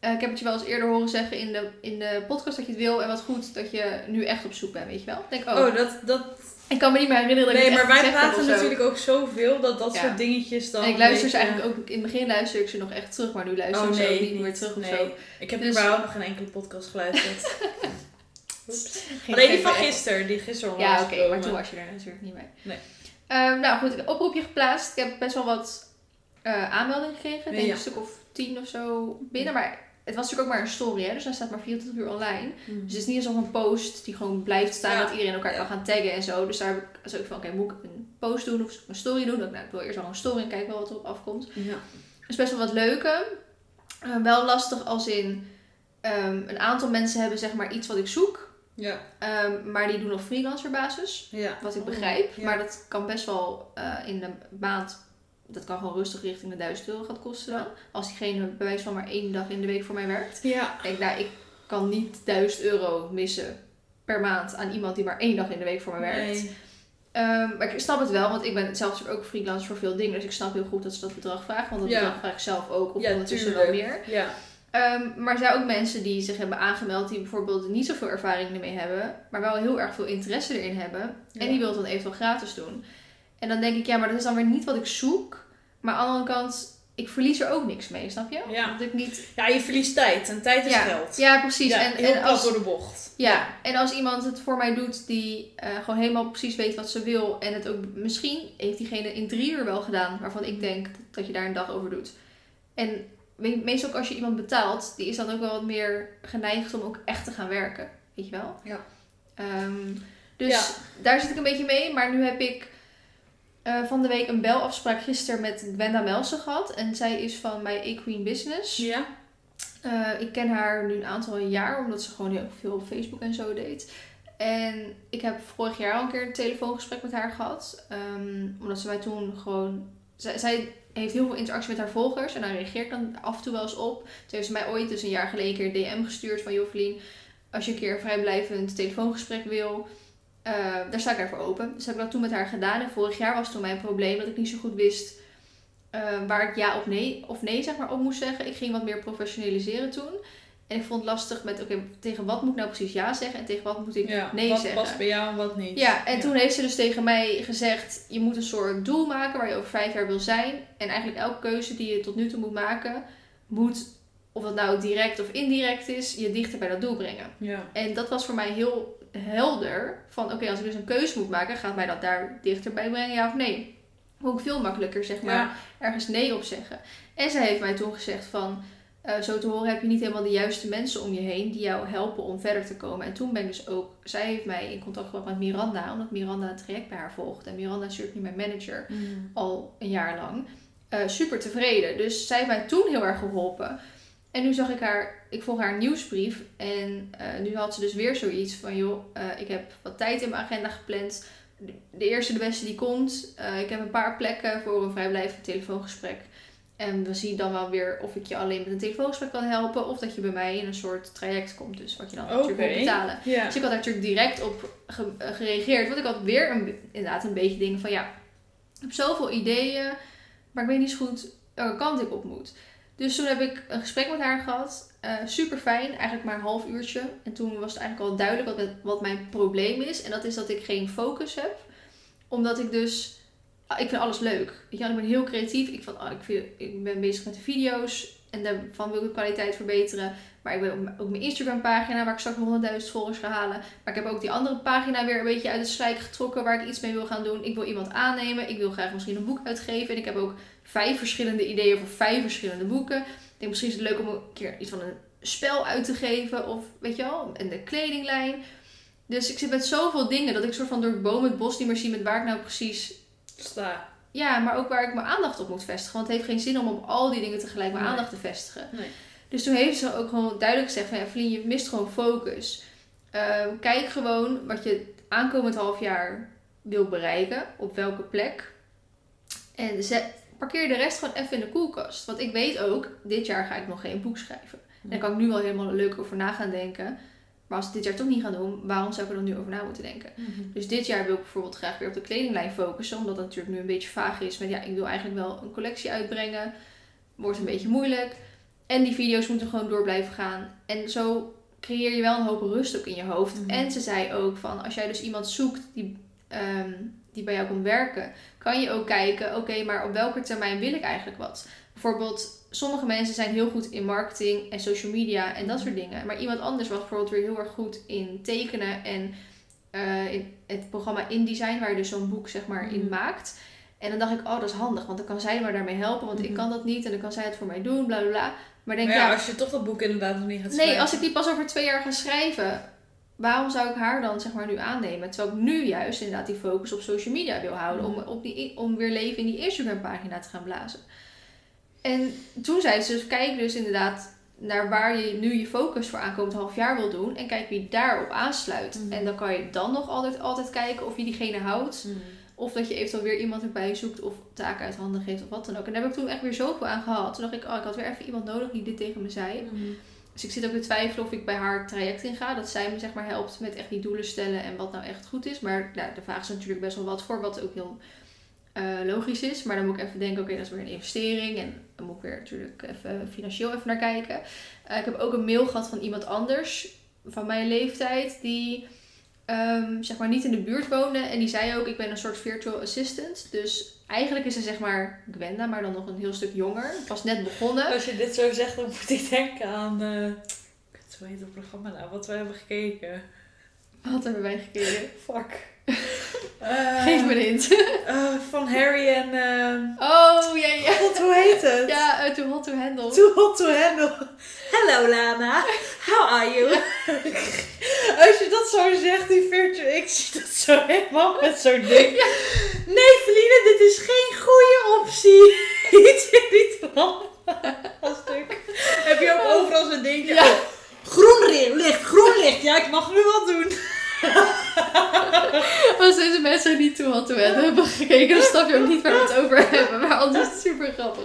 Speaker 1: eh, ik heb het je wel eens eerder horen zeggen in de, in de podcast dat je het wil. En wat goed dat je nu echt op zoek bent, weet je wel. Ik denk, oh,
Speaker 2: Oh, dat... dat...
Speaker 1: ik kan me niet meer herinneren dat ik
Speaker 2: Nee, maar wij praten
Speaker 1: of
Speaker 2: natuurlijk ook zoveel dat dat
Speaker 1: Ja.
Speaker 2: soort dingetjes dan...
Speaker 1: En ik luister ze eigenlijk ook, in het begin luister ik ze nog echt terug, maar nu luister
Speaker 2: Oh
Speaker 1: ik ze
Speaker 2: nee,
Speaker 1: ook niet meer terug of
Speaker 2: nee.
Speaker 1: zo.
Speaker 2: Ik heb
Speaker 1: Dus-
Speaker 2: überhaupt nog geen enkele podcast geluisterd. [LAUGHS] Oeps. Alleen die van gisteren, die gisteren
Speaker 1: Ja,
Speaker 2: was
Speaker 1: oké, maar toen was je er natuurlijk niet bij.
Speaker 2: Nee.
Speaker 1: Ehm, nou goed, ik heb een oproepje geplaatst. Ik heb best wel wat eh, aanmeldingen gekregen. Ik denk
Speaker 2: Ja.
Speaker 1: een stuk of tien of zo binnen. Maar het was natuurlijk ook maar een story, hè? dus hij staat maar 24 uur online.
Speaker 2: Mhm.
Speaker 1: Dus het is niet alsof een post die gewoon blijft staan,
Speaker 2: Ja.
Speaker 1: dat iedereen elkaar kan gaan taggen en zo. Dus daar heb ik zo van, oké, moet ik een post doen of een story doen? Nou, ik wil eerst wel een story en kijken wel wat erop afkomt.
Speaker 2: Ja.
Speaker 1: Dus best wel wat leuke. Eh, wel lastig als in, ehm, een aantal mensen hebben zeg maar iets wat ik zoek.
Speaker 2: Ja.
Speaker 1: ehm, maar die doen op freelancer basis.
Speaker 2: Ja.
Speaker 1: Wat ik
Speaker 2: Oh,
Speaker 1: begrijp.
Speaker 2: ja.
Speaker 1: Maar dat kan best wel eh, in de maand. Dat kan gewoon rustig richting de 1000 euro gaat kosten dan. Als diegene bij wijze van maar één dag in de week voor mij werkt.
Speaker 2: Ja.
Speaker 1: Ik denk, nou, ik kan niet 1000 euro missen per maand aan iemand die maar één dag in de week voor mij werkt.
Speaker 2: Nee.
Speaker 1: Ehm, maar ik snap het wel, want ik ben zelf ook freelance voor veel dingen. Dus ik snap heel goed dat ze dat bedrag vragen. Want dat
Speaker 2: Ja.
Speaker 1: bedrag vraag ik zelf ook. Of
Speaker 2: Ja,
Speaker 1: ondertussen wel meer.
Speaker 2: Ja.
Speaker 1: Ehm, maar er zijn ook mensen die zich hebben aangemeld die bijvoorbeeld niet zoveel ervaring ermee hebben, maar wel heel erg veel interesse erin hebben.
Speaker 2: Ja.
Speaker 1: En die wil het dan eventueel gratis doen. En dan denk ik, ja, maar dat is dan weer niet wat ik zoek. Maar aan de andere kant, ik verlies er ook niks mee, snap je?
Speaker 2: Ja.
Speaker 1: Dat ik niet...
Speaker 2: Ja, je verliest tijd en tijd is
Speaker 1: ja.
Speaker 2: geld.
Speaker 1: Ja, precies.
Speaker 2: Ja,
Speaker 1: en,
Speaker 2: heel
Speaker 1: en als,
Speaker 2: door de bocht.
Speaker 1: ja, en als iemand het voor mij doet die eh, gewoon helemaal precies weet wat ze wil. En het ook misschien heeft diegene in drie uur wel gedaan. Waarvan ik denk dat je daar een dag over doet. En me- meestal ook als je iemand betaalt, die is dan ook wel wat meer geneigd om ook echt te gaan werken. Weet je wel?
Speaker 2: Ja.
Speaker 1: Ehm, dus
Speaker 2: Ja.
Speaker 1: daar zit ik een beetje mee. Maar nu heb ik eh, van de week een belafspraak gisteren met Gwenda Melsen gehad. En zij is van mijn Equine Business.
Speaker 2: Ja.
Speaker 1: Eh, ik ken haar nu een aantal jaar, omdat ze gewoon heel veel op Facebook en zo deed. En ik heb vorig jaar al een keer een telefoongesprek met haar gehad. Ehm, omdat ze mij toen gewoon... Zij, zij heeft heel veel interactie met haar volgers. En daar reageer ik dan af en toe wel eens op. Toen heeft ze mij ooit dus een jaar geleden een keer een DM gestuurd van... Jovelien, als je een keer een vrijblijvend telefoongesprek wil... eh, daar sta ik daarvoor open. Dus heb ik dat toen met haar gedaan. En vorig jaar was toen mijn probleem dat ik niet zo goed wist... eh, waar ik ja of nee, of nee zeg maar, op moest zeggen. Ik ging wat meer professionaliseren toen. En ik vond het lastig met, oké, tegen wat moet ik nou precies ja zeggen en tegen wat moet ik
Speaker 2: ja.
Speaker 1: nee
Speaker 2: wat
Speaker 1: zeggen.
Speaker 2: past bij jou en wat niet.
Speaker 1: Ja, en toen heeft ze dus tegen mij gezegd: je moet een soort doel maken waar je over vijf jaar wil zijn. En eigenlijk elke keuze die je tot nu toe moet maken, moet, of dat nou direct of indirect is, je dichter bij dat doel brengen.
Speaker 2: Ja.
Speaker 1: En dat was voor mij heel helder: van oké, als ik dus een keuze moet maken, gaat mij dat daar dichterbij brengen, ja of nee? Ook veel makkelijker, zeg maar, ergens nee op zeggen. En zij heeft mij toen gezegd van... eh, zo te horen heb je niet helemaal de juiste mensen om je heen die jou helpen om verder te komen. En toen ben ik dus ook... Zij heeft mij in contact gebracht met Miranda, omdat Miranda een traject bij haar volgt. En Miranda is natuurlijk nu mijn manager
Speaker 2: Mm.
Speaker 1: al een jaar lang. Eh, super tevreden. Dus zij heeft mij toen heel erg geholpen. En nu zag ik haar, ik volg haar nieuwsbrief. En eh, nu had ze dus weer zoiets van: joh, ik heb wat tijd in mijn agenda gepland. De, de eerste, de beste die komt. Ik heb een paar plekken voor een vrijblijvend telefoongesprek. En we zien dan wel weer of ik je alleen met een telefoongesprek kan helpen. Of dat je bij mij in een soort traject komt. Dus wat je dan natuurlijk moet betalen. Dus ik had daar natuurlijk direct op eh, gereageerd. Want ik had weer een, inderdaad een beetje dingen van ja, ik heb zoveel ideeën, maar ik weet niet zo goed welke kant ik op moet. Dus toen heb ik een gesprek met haar gehad. super fijn, eigenlijk maar een half uurtje. En toen was het eigenlijk al duidelijk wat, wat mijn probleem is. En dat is dat ik geen focus heb. Omdat ik dus, ik vind alles leuk. Ik ben heel creatief. Ik, ah, ik, vind, ik ben bezig met de video's. En daarvan wil ik de kwaliteit verbeteren. Maar ik ben ook, mijn Instagram pagina waar ik straks 100.000 volgers ga halen. Maar ik heb ook die andere pagina weer een beetje uit de slijk getrokken waar ik iets mee wil gaan doen. Ik wil iemand aannemen. Ik wil graag misschien een boek uitgeven. En ik heb ook vijf verschillende ideeën voor vijf verschillende boeken. Ik denk misschien is het leuk om een keer iets van een spel uit te geven. Of weet je wel, en de kledinglijn. Dus ik zit met zoveel dingen dat ik soort van door boom het bos niet meer zie met waar ik nou precies
Speaker 2: Sta.
Speaker 1: ja, maar ook waar ik mijn aandacht op moet vestigen. Want het heeft geen zin om op al die dingen tegelijk mijn
Speaker 2: Nee.
Speaker 1: aandacht te vestigen.
Speaker 2: Nee.
Speaker 1: Dus toen heeft ze ook gewoon duidelijk gezegd van ja, Vlien, je mist gewoon focus. Ehm, kijk gewoon wat je aankomend half jaar wil bereiken. Op welke plek. En zet, parkeer de rest gewoon even in de koelkast. Want ik weet ook, dit jaar ga ik nog geen boek schrijven. En daar kan ik nu wel helemaal leuk over na gaan denken. Maar als ik dit jaar toch niet ga doen, waarom zou ik er dan nu over na moeten denken? Dus dit jaar wil ik bijvoorbeeld graag weer op de kledinglijn focussen. Omdat het natuurlijk nu een beetje vaag is. Met ja, ik wil eigenlijk wel een collectie uitbrengen. Wordt een beetje moeilijk. En die video's moeten gewoon door blijven gaan. En zo creëer je wel een hoop rust ook in je hoofd.
Speaker 2: Mhm.
Speaker 1: En ze zei ook van als jij dus iemand zoekt die, ehm, die bij jou komt werken. Kan je ook kijken, oké, maar op welke termijn wil ik eigenlijk wat? Bijvoorbeeld, sommige mensen zijn heel goed in marketing en social media en dat soort dingen. Maar iemand anders was bijvoorbeeld weer heel erg goed in tekenen en eh, in het programma InDesign, waar je dus zo'n boek zeg maar in
Speaker 2: Mhm.
Speaker 1: maakt. En dan dacht ik, oh, dat is handig, want dan kan zij me daarmee helpen, want ik
Speaker 2: Mhm.
Speaker 1: kan dat niet en dan kan zij het voor mij doen, bla bla bla. Maar denk,
Speaker 2: Maar ja,
Speaker 1: ja,
Speaker 2: als je toch dat boek inderdaad nog niet gaat
Speaker 1: nee,
Speaker 2: schrijven.
Speaker 1: als ik die pas over twee jaar ga schrijven, waarom zou ik haar dan zeg maar nu aannemen? Terwijl ik nu juist inderdaad die focus op social media wil houden, om,
Speaker 2: Mhm.
Speaker 1: op die, om weer leven in die Instagram pagina te gaan blazen. En toen zei ze dus, kijk dus inderdaad naar waar je nu je focus voor aankomend half jaar wil doen. En kijk wie daarop aansluit.
Speaker 2: Mhm.
Speaker 1: En dan kan je dan nog altijd, altijd kijken of je diegene houdt.
Speaker 2: Mhm.
Speaker 1: Of dat je eventueel weer iemand erbij zoekt of taken uit handen geeft of wat dan ook. En daar heb ik toen echt weer zoveel aan gehad. Toen dacht ik, oh, ik had weer even iemand nodig die dit tegen me zei.
Speaker 2: Mhm.
Speaker 1: Dus ik zit ook te twijfelen of ik bij haar traject in ga. Dat zij me zeg maar helpt met echt die doelen stellen en wat nou echt goed is. Maar nou, daar vragen ze natuurlijk best wel wat voor. Wat ook heel eh, logisch is. Maar dan moet ik even denken, oké, dat is weer een investering. En dan moet ik weer natuurlijk even financieel even naar kijken. Eh, ik heb ook een mail gehad van iemand anders van mijn leeftijd die ehm, zeg maar niet in de buurt woonde. En die zei ook, ik ben een soort virtual assistant. Dus eigenlijk is ze zeg maar Gwenda, maar dan nog een heel stuk jonger. Pas net begonnen.
Speaker 2: Als je dit zo zegt, dan moet ik denken aan... eh kut, hoe heet het programma nou? Wat we hebben gekeken.
Speaker 1: Wat hebben wij gekeken? [LAUGHS]
Speaker 2: Fuck. Eh,
Speaker 1: Geef me een hint. [LAUGHS]
Speaker 2: eh, van Harry en... eh
Speaker 1: Oh, ja, ja.
Speaker 2: God, hoe heet het?
Speaker 1: Ja, Too Hot To Handle.
Speaker 2: Too hot to handle. Hello Lana, how are you? [LAUGHS] Als je dat zo zegt, die virtual, ik zie [LAUGHS] dat zo helemaal met zo'n ding. Nee, Feline, dit is geen goede optie. Iets in. Als stuk. Heb je ook overal zo'n dingetje?
Speaker 1: Ja.
Speaker 2: Oh, groen licht, groen licht. Ja, ik mag nu wat doen. [LAUGHS]
Speaker 1: Als deze mensen niet Too Hot To Handle hebben gekeken, dan snap je ook niet waar we het over hebben. Maar anders is het super grappig.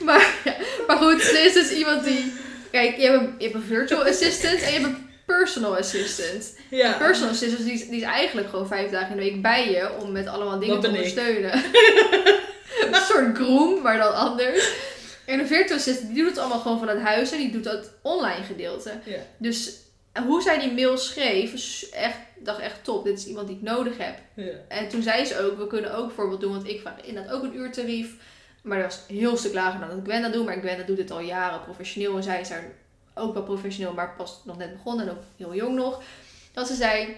Speaker 1: Maar, ja. maar goed, er is dus iemand die... Kijk, je hebt, een, je hebt een virtual assistant en je hebt een personal assistant. Een
Speaker 2: Ja.
Speaker 1: personal assistant die is, die is eigenlijk gewoon vijf dagen in de week bij je om met allemaal dingen te ondersteunen. [LAUGHS] een soort groom, maar dan anders. En een virtual assistant die doet het allemaal gewoon vanuit huis en die doet dat online gedeelte.
Speaker 2: Ja.
Speaker 1: Dus hoe zij die mail schreef, echt, dacht echt top. Dit is iemand die ik nodig heb.
Speaker 2: Ja.
Speaker 1: En toen zei ze ook, we kunnen ook bijvoorbeeld doen, want ik vraag inderdaad ook een uurtarief. Maar dat was een heel stuk lager dan dat Gwenda doet. Maar Gwenda doet het al jaren professioneel. En zij is daar ook wel professioneel, maar pas nog net begonnen en ook heel jong nog. Dat ze zei,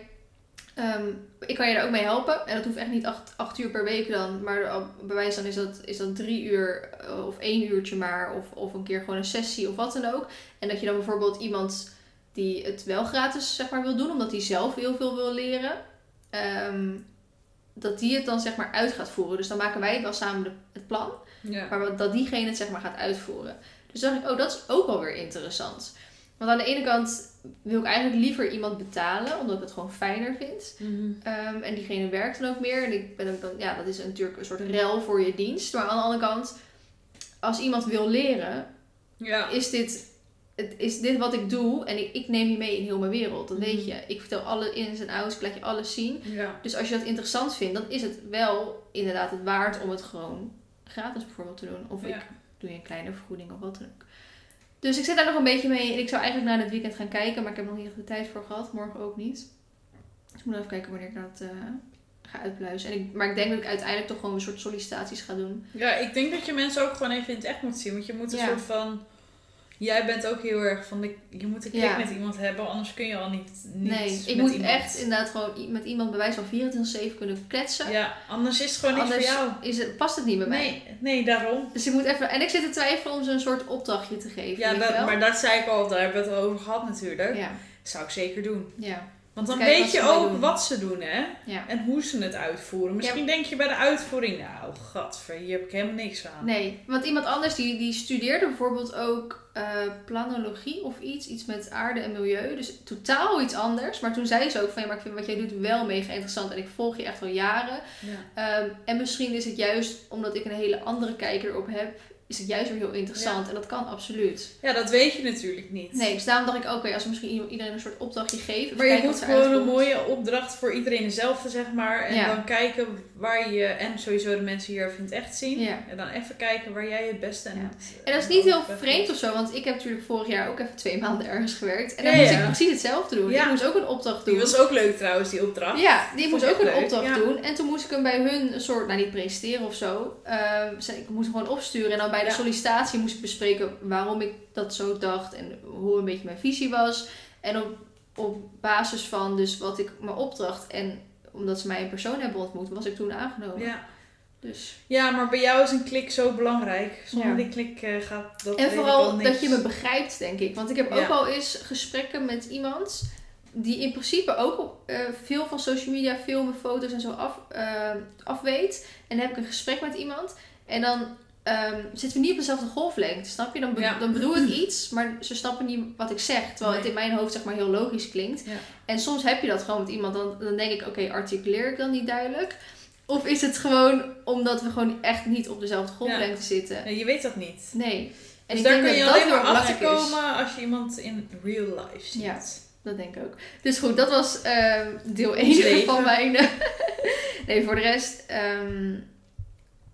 Speaker 1: ehm, ik kan je daar ook mee helpen. En dat hoeft echt niet acht, acht uur per week dan. Maar bij wijze van is dat, is dat drie uur eh, of één uurtje maar. Of, of een keer gewoon een sessie of wat dan ook. En dat je dan bijvoorbeeld iemand die het wel gratis zeg maar, wil doen, omdat hij zelf heel veel wil leren. ehm, dat die het dan zeg maar uit gaat voeren. Dus dan maken wij wel samen de- het plan.
Speaker 2: Ja.
Speaker 1: Maar dat diegene het zeg maar gaat uitvoeren. Dus dacht ik, oh, dat is ook wel weer interessant. Want aan de ene kant wil ik eigenlijk liever iemand betalen, omdat ik het gewoon fijner vind.
Speaker 2: Mhm.
Speaker 1: Ehm, en diegene werkt dan ook meer. En ik ben ook dan, ja, dat is natuurlijk een soort rel voor je dienst. Maar aan de andere kant, als iemand wil leren,
Speaker 2: Ja.
Speaker 1: is dit, het, is dit wat ik doe. En ik, ik neem je mee in heel mijn wereld. Dat weet je. Ik vertel alle ins en outs, ik laat je alles zien.
Speaker 2: Ja.
Speaker 1: Dus als je dat interessant vindt, dan is het wel inderdaad het waard om het gewoon gratis bijvoorbeeld te doen. Of
Speaker 2: Ja.
Speaker 1: ik doe je een kleine vergoeding of wat dan ook. Dus ik zit daar nog een beetje mee. En ik zou eigenlijk na dit weekend gaan kijken, maar ik heb nog niet echt de tijd voor gehad. Morgen ook niet. Dus ik moet even kijken wanneer ik dat eh, ga uitpluizen. En ik, maar ik denk dat ik uiteindelijk toch gewoon een soort sollicitaties ga doen.
Speaker 2: Ja, ik denk dat je mensen ook gewoon even in het echt moet zien. Want je moet een
Speaker 1: Ja.
Speaker 2: soort van... Jij bent ook heel erg van... De, je moet een klik
Speaker 1: Ja.
Speaker 2: met iemand hebben, anders kun je al niet, niet
Speaker 1: nee, ik moet
Speaker 2: iemand.
Speaker 1: echt inderdaad gewoon met iemand bij wijze van 24-7 kunnen kletsen.
Speaker 2: Ja, anders is het gewoon niet voor jou.
Speaker 1: Is het, past het niet bij mij.
Speaker 2: Nee, nee, daarom.
Speaker 1: Dus ik moet even. En ik zit te twijfelen om ze een soort opdrachtje te geven.
Speaker 2: Ja, dat, maar dat zei ik al, daar hebben we het over gehad natuurlijk.
Speaker 1: Ja,
Speaker 2: Zou ik zeker doen.
Speaker 1: ja,
Speaker 2: Want dan weet je ook
Speaker 1: doen.
Speaker 2: wat ze doen, hè?
Speaker 1: ja.
Speaker 2: En hoe ze het uitvoeren. Misschien denk je bij de uitvoering, nou, gadver, hier heb ik helemaal niks aan.
Speaker 1: Nee, want iemand anders die, die studeerde bijvoorbeeld ook eh, planologie of iets. Iets met aarde en milieu. Dus totaal iets anders. Maar toen zei ze ook van ja, maar ik vind wat jij doet wel mega interessant. En ik volg je echt al jaren.
Speaker 2: Ja.
Speaker 1: Ehm, en misschien is het juist omdat ik een hele andere kijker erop heb. Is het juist weer heel interessant. En dat kan absoluut.
Speaker 2: ja, dat weet je natuurlijk niet.
Speaker 1: Nee, dus daarom dacht ik, oké, als we misschien iedereen een soort opdrachtje geven. even
Speaker 2: Maar je moet gewoon een mooie opdracht voor iedereen dezelfde, zeg maar. En
Speaker 1: Ja.
Speaker 2: dan kijken waar je, en sowieso de mensen hier het echt zien.
Speaker 1: Ja.
Speaker 2: En dan even kijken waar jij het beste en
Speaker 1: Ja.
Speaker 2: het-
Speaker 1: En dat is niet heel vreemd of zo, want ik heb natuurlijk vorig jaar ook even twee maanden ergens gewerkt. En dan moest ik precies hetzelfde doen.
Speaker 2: Ja.
Speaker 1: Ik moest ook een opdracht doen.
Speaker 2: Die was ook leuk trouwens, die opdracht.
Speaker 1: Ja, die moest ook een opdracht doen. En toen moest ik hem bij hun een soort, nou niet presenteren of zo. Ze- ik moest hem gewoon opsturen. En dan bij de
Speaker 2: Ja.
Speaker 1: sollicitatie moest ik bespreken waarom ik dat zo dacht. En hoe een beetje mijn visie was. En op, op basis van dus wat ik mijn opdracht en omdat ze mij in persoon hebben ontmoet, was ik toen aangenomen.
Speaker 2: Ja.
Speaker 1: Dus.
Speaker 2: ja, maar bij jou is een klik zo belangrijk. Zonder
Speaker 1: Ja.
Speaker 2: die klik eh, gaat dat
Speaker 1: En
Speaker 2: al
Speaker 1: vooral
Speaker 2: niks.
Speaker 1: dat je me begrijpt, denk ik. Want ik heb ook wel eens gesprekken met iemand die in principe ook op, eh, veel van social media, filmen, foto's en zo af, afweet. En dan heb ik een gesprek met iemand en dan ehm, zitten we niet op dezelfde golflengte, snap je? Dan, be-
Speaker 2: Ja.
Speaker 1: dan bedoel ik iets, maar ze snappen niet wat ik zeg. Terwijl het in mijn hoofd zeg maar heel logisch klinkt.
Speaker 2: Ja.
Speaker 1: En soms heb je dat gewoon met iemand, dan, dan denk ik, oké, articuleer ik dan niet duidelijk? Of is het gewoon omdat we gewoon echt niet op dezelfde golflengte zitten?
Speaker 2: Nee, je weet dat niet.
Speaker 1: Nee. En
Speaker 2: dus
Speaker 1: ik
Speaker 2: daar
Speaker 1: denk
Speaker 2: kun je
Speaker 1: dat
Speaker 2: alleen maar achter komen als je iemand in real life ziet.
Speaker 1: Ja. Dat denk ik ook. Dus goed, dat was ehm, deel
Speaker 2: Ons
Speaker 1: 1 [LAUGHS]
Speaker 2: leven.
Speaker 1: van mijn... [LAUGHS] nee, voor de rest...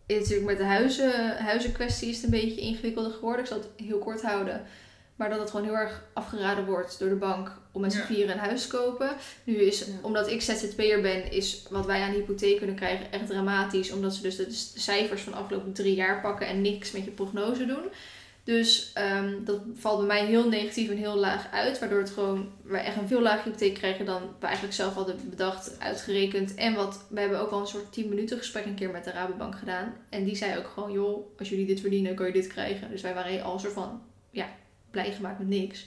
Speaker 1: natuurlijk met de huizen, huizenkwestie is het een beetje ingewikkelder geworden. Ik zal het heel kort houden. Maar dat het gewoon heel erg afgeraden wordt door de bank om met z'n
Speaker 2: Ja.
Speaker 1: vieren een huis te kopen. Nu is,
Speaker 2: Ja.
Speaker 1: omdat ik ZZP'er ben, is wat wij aan hypotheek kunnen krijgen echt dramatisch. Omdat ze dus de, de cijfers van de afgelopen drie jaar pakken en niks met je prognose doen. Dus ehm, dat valt bij mij heel negatief en heel laag uit. Waardoor het gewoon, wij echt een veel lagere hypotheek krijgen dan we eigenlijk zelf hadden bedacht, uitgerekend. En wat, we hebben ook al een soort 10 minuten gesprek een keer met de Rabobank gedaan. En die zei ook gewoon, joh, als jullie dit verdienen, kan je dit krijgen. Dus wij waren al van, ja, blij gemaakt met niks.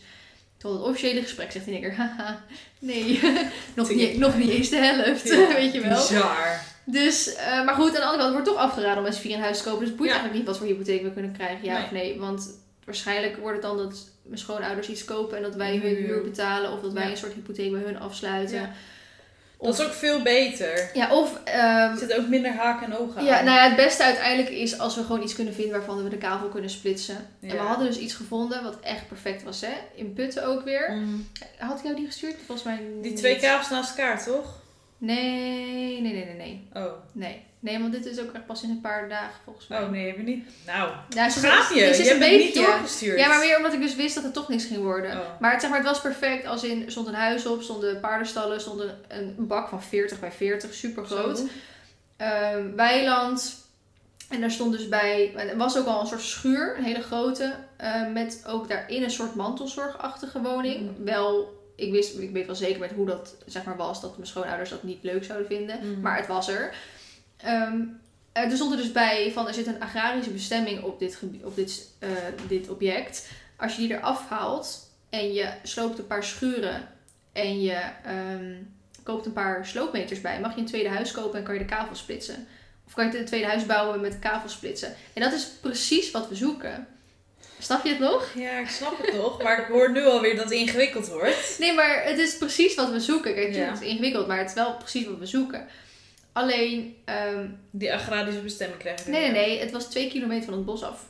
Speaker 1: Terwijl het officiële gesprek zegt in één keer, haha, nee, [LAUGHS] nog, niet, nog niet eens de helft,
Speaker 2: Ja, [LAUGHS]
Speaker 1: weet je wel.
Speaker 2: Bizar.
Speaker 1: Dus, eh, maar goed, aan de andere kant het wordt toch afgeraden om met z'n vier een huis te kopen. Dus het boeit
Speaker 2: Ja.
Speaker 1: eigenlijk niet wat voor hypotheek we kunnen krijgen, ja
Speaker 2: Nee.
Speaker 1: of nee. Want waarschijnlijk wordt het dan dat mijn schoonouders iets kopen en dat wij hun
Speaker 2: Huur.
Speaker 1: huur betalen. Of dat wij
Speaker 2: Ja.
Speaker 1: een soort hypotheek bij hun afsluiten. Of,
Speaker 2: Dat is ook veel beter.
Speaker 1: ja, of ehm,
Speaker 2: Er zit ook minder haken en ogen
Speaker 1: ja,
Speaker 2: aan.
Speaker 1: nou ja, het beste uiteindelijk is als we gewoon iets kunnen vinden waarvan we de kavel kunnen splitsen. En we hadden dus iets gevonden wat echt perfect was, hè? In Putten ook weer.
Speaker 2: Mm.
Speaker 1: Had ik jou die gestuurd? Volgens mij
Speaker 2: Die
Speaker 1: niet.
Speaker 2: twee kabels naast elkaar, toch?
Speaker 1: Nee, nee, nee, nee, nee.
Speaker 2: Oh.
Speaker 1: Nee, nee want dit is ook echt pas in een paar dagen volgens mij.
Speaker 2: Oh nee, heb je niet. Nou,
Speaker 1: Ja, ze
Speaker 2: gaaf je.
Speaker 1: ze is
Speaker 2: Je
Speaker 1: een
Speaker 2: het niet
Speaker 1: beetje.
Speaker 2: doorgestuurd.
Speaker 1: Ja, maar meer omdat ik dus wist dat het toch niks ging worden.
Speaker 2: Oh.
Speaker 1: Maar het, zeg maar, het was perfect als in, stond een huis op, stonden paardenstallen, stond een, een bak van 40 bij 40, super groot. Ehm, weiland. En daar stond dus bij, er was ook al een soort schuur, een hele grote, eh, met ook daarin een soort mantelzorgachtige woning.
Speaker 2: Mm.
Speaker 1: Wel, ik, wist, ik weet wel zeker met hoe dat zeg maar, was, dat mijn schoonouders dat niet leuk zouden vinden.
Speaker 2: Mm.
Speaker 1: Maar het was er. Ehm, eh, er stond er dus bij van er zit een agrarische bestemming op dit, op dit, eh, dit object. Als je die eraf haalt en je sloopt een paar schuren en je ehm, koopt een paar sloopmeters bij, mag je een tweede huis kopen en kan je de kavel splitsen. Of kan je het tweede huis bouwen met de kavel splitsen. En dat is precies wat we zoeken. Snap je het nog?
Speaker 2: Ja, ik snap het toch. Maar ik hoor nu alweer dat het ingewikkeld wordt.
Speaker 1: Nee, maar het is precies wat we zoeken. Kijk,
Speaker 2: Ja.
Speaker 1: is het ingewikkeld, maar het is wel precies wat we zoeken. Alleen, ehm,
Speaker 2: Die agrarische bestemming krijg je.
Speaker 1: Nee, nee, nee. Het was twee kilometer van het bos af.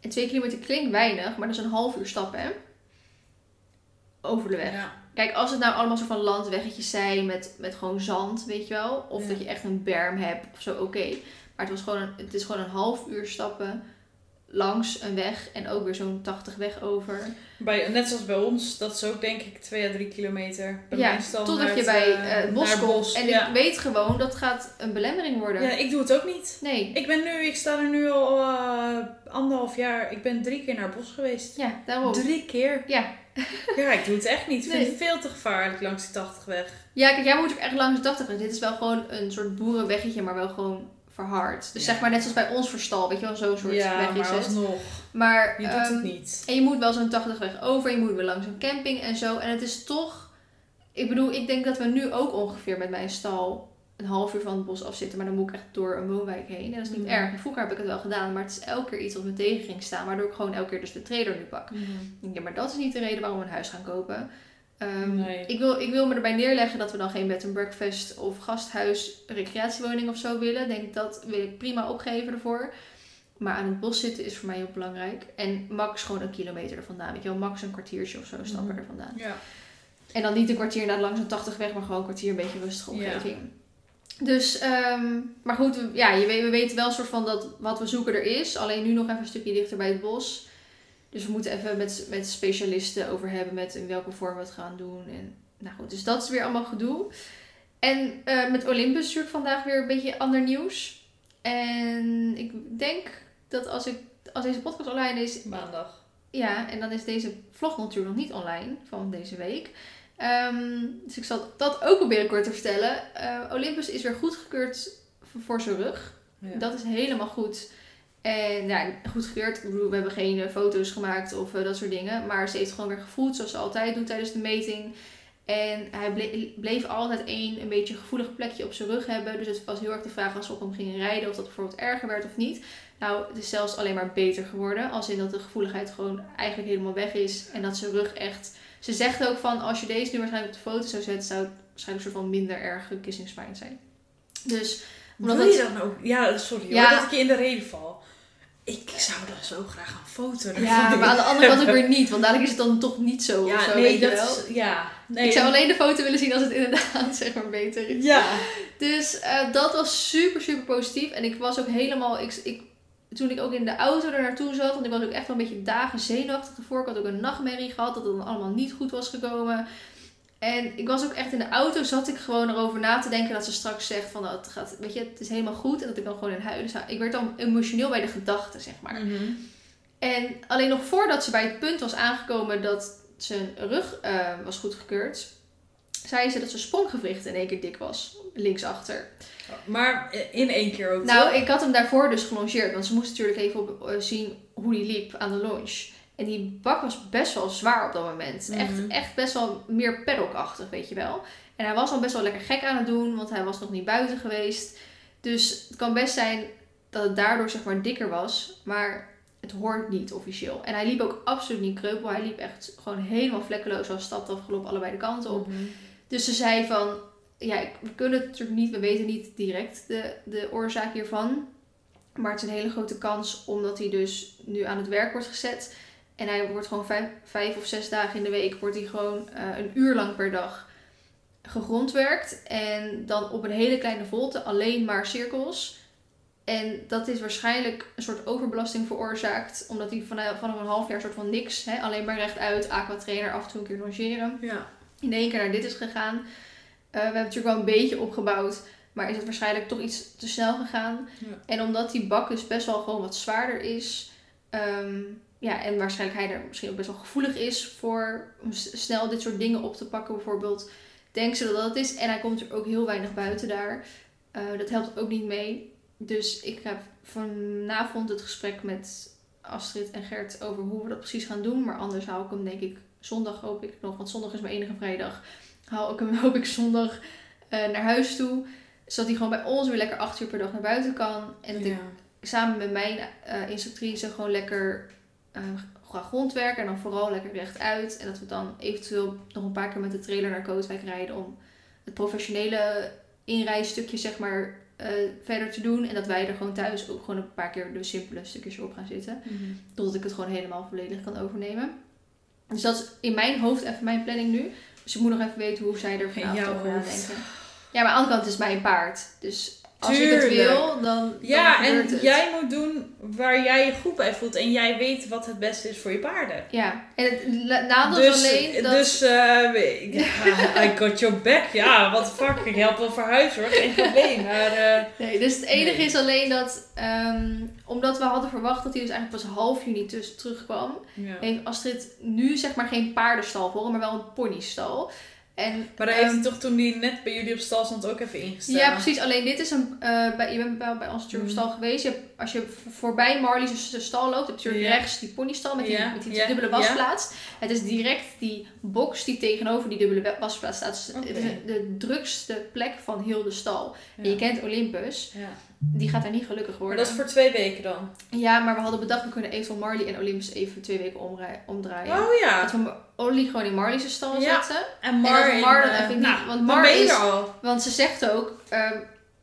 Speaker 1: En twee kilometer klinkt weinig, maar dat is een half uur stappen, hè? Over de weg.
Speaker 2: Ja.
Speaker 1: Kijk, als het nou allemaal zo van landweggetjes zijn met, met gewoon zand, weet je wel. Of
Speaker 2: Ja.
Speaker 1: dat je echt een berm hebt of zo, oké. Maar het, was gewoon een, het is gewoon een half uur stappen langs een weg en ook weer zo'n 80 weg over.
Speaker 2: Bij, net zoals bij ons, dat is ook denk ik 2 à 3 kilometer. Bij
Speaker 1: ja, totdat je bij
Speaker 2: eh,
Speaker 1: het bos komt. En
Speaker 2: ja.
Speaker 1: ik weet gewoon, dat gaat een belemmering worden.
Speaker 2: ja, ik doe het ook niet.
Speaker 1: Nee.
Speaker 2: Ik ben nu, ik sta er nu al eh, anderhalf jaar. Ik ben drie keer naar het bos geweest.
Speaker 1: Ja, daarom.
Speaker 2: Drie keer?
Speaker 1: Ja.
Speaker 2: Ja, ik doe het echt niet. Ik vind
Speaker 1: Nee.
Speaker 2: het veel te gevaarlijk langs die 80 weg.
Speaker 1: Ja, kijk, jij moet ook echt langs de 80 weg. Dit is wel gewoon een soort boerenweggetje, maar wel gewoon verhard. Dus
Speaker 2: Ja.
Speaker 1: zeg maar net zoals bij ons verstal, weet je wel, zo'n soort
Speaker 2: ja,
Speaker 1: weg is
Speaker 2: maar
Speaker 1: het.
Speaker 2: alsnog.
Speaker 1: Maar
Speaker 2: Je doet
Speaker 1: ehm,
Speaker 2: het niet.
Speaker 1: en je moet wel zo'n 80 weg over, je moet weer langs een camping en zo. En het is toch, ik bedoel, ik denk dat we nu ook ongeveer met mijn stal een half uur van het bos afzitten, maar dan moet ik echt door een woonwijk heen. En dat is niet
Speaker 2: Mhm.
Speaker 1: erg. Vroeger heb ik het wel gedaan, maar het is elke keer iets wat me tegen ging staan, waardoor ik gewoon elke keer dus de trailer nu pak. Denk, Ja, maar dat is niet de reden waarom we een huis gaan kopen. Ehm,
Speaker 2: Nee.
Speaker 1: ik, wil, ik wil me erbij neerleggen dat we dan geen bed and breakfast of gasthuis, recreatiewoning of zo willen. Denk dat wil ik prima opgeven ervoor. Maar aan het bos zitten is voor mij heel belangrijk. En max gewoon een kilometer er vandaan. Weet je wel, max een kwartiertje of zo stappen
Speaker 2: Mhm.
Speaker 1: er vandaan.
Speaker 2: Ja.
Speaker 1: En dan niet een kwartier naar langs een 80 weg, maar gewoon een kwartier een beetje rustige
Speaker 2: Ja.
Speaker 1: omgeving. Dus, ehm, maar goed, ja, je we weten wel een soort van dat wat we zoeken er is. Alleen nu nog even een stukje dichter bij het bos. Dus we moeten even met, met specialisten over hebben met in welke vorm we het gaan doen. En, nou goed, dus dat is weer allemaal gedoe. En eh, met Olympus natuurlijk vandaag weer een beetje ander nieuws. En ik denk dat als, ik, als deze podcast online is,
Speaker 2: Maandag.
Speaker 1: ja, en dan is deze vlog natuurlijk nog niet online van deze week. Ehm, dus ik zal dat ook proberen kort te vertellen. Eh, Olympus is weer goedgekeurd voor, voor zijn rug.
Speaker 2: Ja.
Speaker 1: Dat is helemaal goed. En ja, goedgekeurd. Ik bedoel, we hebben geen eh, foto's gemaakt of eh, dat soort dingen. Maar ze heeft gewoon weer gevoeld zoals ze altijd doet tijdens de meting. En hij ble- bleef altijd één een beetje gevoelig plekje op zijn rug hebben. Dus het was heel erg de vraag als we op hem gingen rijden of dat bijvoorbeeld erger werd of niet. Nou, het is zelfs alleen maar beter geworden. Als in dat de gevoeligheid gewoon eigenlijk helemaal weg is. En dat zijn rug echt... Ze zegt ook van, als je deze nu waarschijnlijk op de foto zou zetten, zou het waarschijnlijk een soort van minder erg kissingspijn zijn. Dus, omdat dat-
Speaker 2: je dat nou ook? Ja, sorry
Speaker 1: Ja.
Speaker 2: hoor, dat ik je in de reden val. Ik zou dan zo graag een foto
Speaker 1: Ja, maar aan de andere kant ook weer niet. Want dadelijk is het dan toch niet zo.
Speaker 2: Ja,
Speaker 1: zo,
Speaker 2: nee,
Speaker 1: weet je
Speaker 2: dat is... Ja, nee.
Speaker 1: Ik zou alleen de foto willen zien als het [LAUGHS] inderdaad zeg maar beter is.
Speaker 2: Ja.
Speaker 1: Dus eh, dat was super, super positief. En ik was ook helemaal... Ik, ik, toen ik ook in de auto er naartoe zat... Want ik was ook echt wel een beetje dagen zenuwachtig ervoor. Ik had ook een nachtmerrie gehad dat het dan allemaal niet goed was gekomen. En ik was ook echt in de auto, zat ik gewoon erover na te denken dat ze straks zegt van, het gaat, weet je, het is helemaal goed. En dat ik dan gewoon in huilen zou. Ik werd dan emotioneel bij de gedachte, zeg maar.
Speaker 2: Mhm.
Speaker 1: En alleen nog voordat ze bij het punt was aangekomen dat zijn rug eh, was goedgekeurd, zei ze dat zijn spronggewricht in één keer dik was, linksachter.
Speaker 2: Maar in één keer ook,
Speaker 1: Nou,
Speaker 2: toch?
Speaker 1: ik had hem daarvoor dus gelongeerd, want ze moest natuurlijk even op, eh, zien hoe die liep aan de launch. En die bak was best wel zwaar op dat moment. Echt,
Speaker 2: Mhm.
Speaker 1: echt best wel meer paddockachtig, weet je wel. En hij was al best wel lekker gek aan het doen, want hij was nog niet buiten geweest. Dus het kan best zijn dat het daardoor zeg maar dikker was, maar het hoort niet officieel. En hij liep ook absoluut niet kreupel. Hij liep echt gewoon helemaal vlekkeloos. Hij stapte afgelopen allebei de kanten op.
Speaker 2: Mhm.
Speaker 1: Dus ze zei van, ja, we kunnen het natuurlijk niet, we weten niet direct de, de oorzaak hiervan. Maar het is een hele grote kans omdat hij dus nu aan het werk wordt gezet. En hij wordt gewoon vijf, vijf of zes dagen in de week, wordt hij gewoon eh, een uur lang per dag gegrondwerkt. En dan op een hele kleine volte, alleen maar cirkels. En dat is waarschijnlijk een soort overbelasting veroorzaakt. Omdat hij vanaf, vanaf een half jaar soort van niks, hè, alleen maar rechtuit, aquatrainer, af en toe een keer longeren
Speaker 2: Ja.
Speaker 1: in één keer naar dit is gegaan. Eh, we hebben natuurlijk wel een beetje opgebouwd, maar is het waarschijnlijk toch iets te snel gegaan.
Speaker 2: Ja.
Speaker 1: En omdat die bak dus best wel gewoon wat zwaarder is, ehm, ja, en waarschijnlijk hij er misschien ook best wel gevoelig is voor om snel dit soort dingen op te pakken, bijvoorbeeld, denken ze dat dat het is. En hij komt er ook heel weinig buiten daar. Eh, dat helpt ook niet mee. Dus ik heb vanavond het gesprek met Astrid en Gert over hoe we dat precies gaan doen. Maar anders hou ik hem denk ik zondag hoop ik nog. Want zondag is mijn enige vrijdag. Hou ik hem [LAUGHS] hoop ik zondag eh, naar huis toe. Zodat hij gewoon bij ons weer lekker acht uur per dag naar buiten kan. En dat ik samen met mijn eh, instructrice gewoon lekker eh ga grondwerken. En dan vooral lekker rechtuit. En dat we dan eventueel nog een paar keer met de trailer naar Kootwijk rijden. Om het professionele inrijstukje zeg maar eh, verder te doen. En dat wij er gewoon thuis ook gewoon een paar keer de simpele stukjes op gaan zitten.
Speaker 2: Mhm.
Speaker 1: Totdat ik het gewoon helemaal volledig kan overnemen. Dus dat is in mijn hoofd even mijn planning nu. Dus ik moet nog even weten hoe zij er vanavond over nadenken. Ja, maar aan de andere kant is mijn paard. Dus als ik het wil, dan,
Speaker 2: Ja,
Speaker 1: dan
Speaker 2: en
Speaker 1: het.
Speaker 2: jij moet doen waar jij je goed bij voelt. En jij weet wat het beste is voor je paarden.
Speaker 1: Ja, en het nadeel
Speaker 2: dus,
Speaker 1: is alleen dat...
Speaker 2: dus ik- ja, [LAUGHS] [LAUGHS] I got your back. Ja, wat fuck. Ik help wel verhuizen hoor. Geen probleem. Maar eh,
Speaker 1: Nee, dus het enige
Speaker 2: Nee.
Speaker 1: is alleen dat... ehm, omdat we hadden verwacht dat hij dus eigenlijk pas half juni tussen terugkwam...
Speaker 2: ja.
Speaker 1: heeft Astrid nu zeg maar geen paardenstal voor maar wel een ponystal. En,
Speaker 2: Maar daar heeft
Speaker 1: ehm,
Speaker 2: hij toch toen hij net bij jullie op stal stond ook even ingesteld.
Speaker 1: Ja, precies. Alleen dit is een. eh, bij, je bent bij, bij ons natuurlijk op
Speaker 2: Mhm.
Speaker 1: stal geweest. Je hebt, als je voorbij Marley's stal loopt, heb je rechts die ponystal met die, met die dubbele wasplaats. Het is direct die box die tegenover die dubbele wa- wasplaats staat. Dus. Het is de drukste plek van heel de stal.
Speaker 2: Ja.
Speaker 1: En je kent Olympus,
Speaker 2: Ja.
Speaker 1: Die gaat daar niet gelukkig
Speaker 2: Maar
Speaker 1: worden.
Speaker 2: dat is voor twee weken dan.
Speaker 1: Ja, maar we hadden bedacht, we kunnen eventueel Marley en Olympus even twee weken omdraaien.
Speaker 2: Oh ja.
Speaker 1: Dat we Olly gewoon in Marley's stal
Speaker 2: Ja.
Speaker 1: zetten.
Speaker 2: En
Speaker 1: dat
Speaker 2: Mar,
Speaker 1: we Mar dan
Speaker 2: in, eh,
Speaker 1: even niet-
Speaker 2: nou,
Speaker 1: want Mar is-
Speaker 2: al.
Speaker 1: Want ze zegt ook, ehm,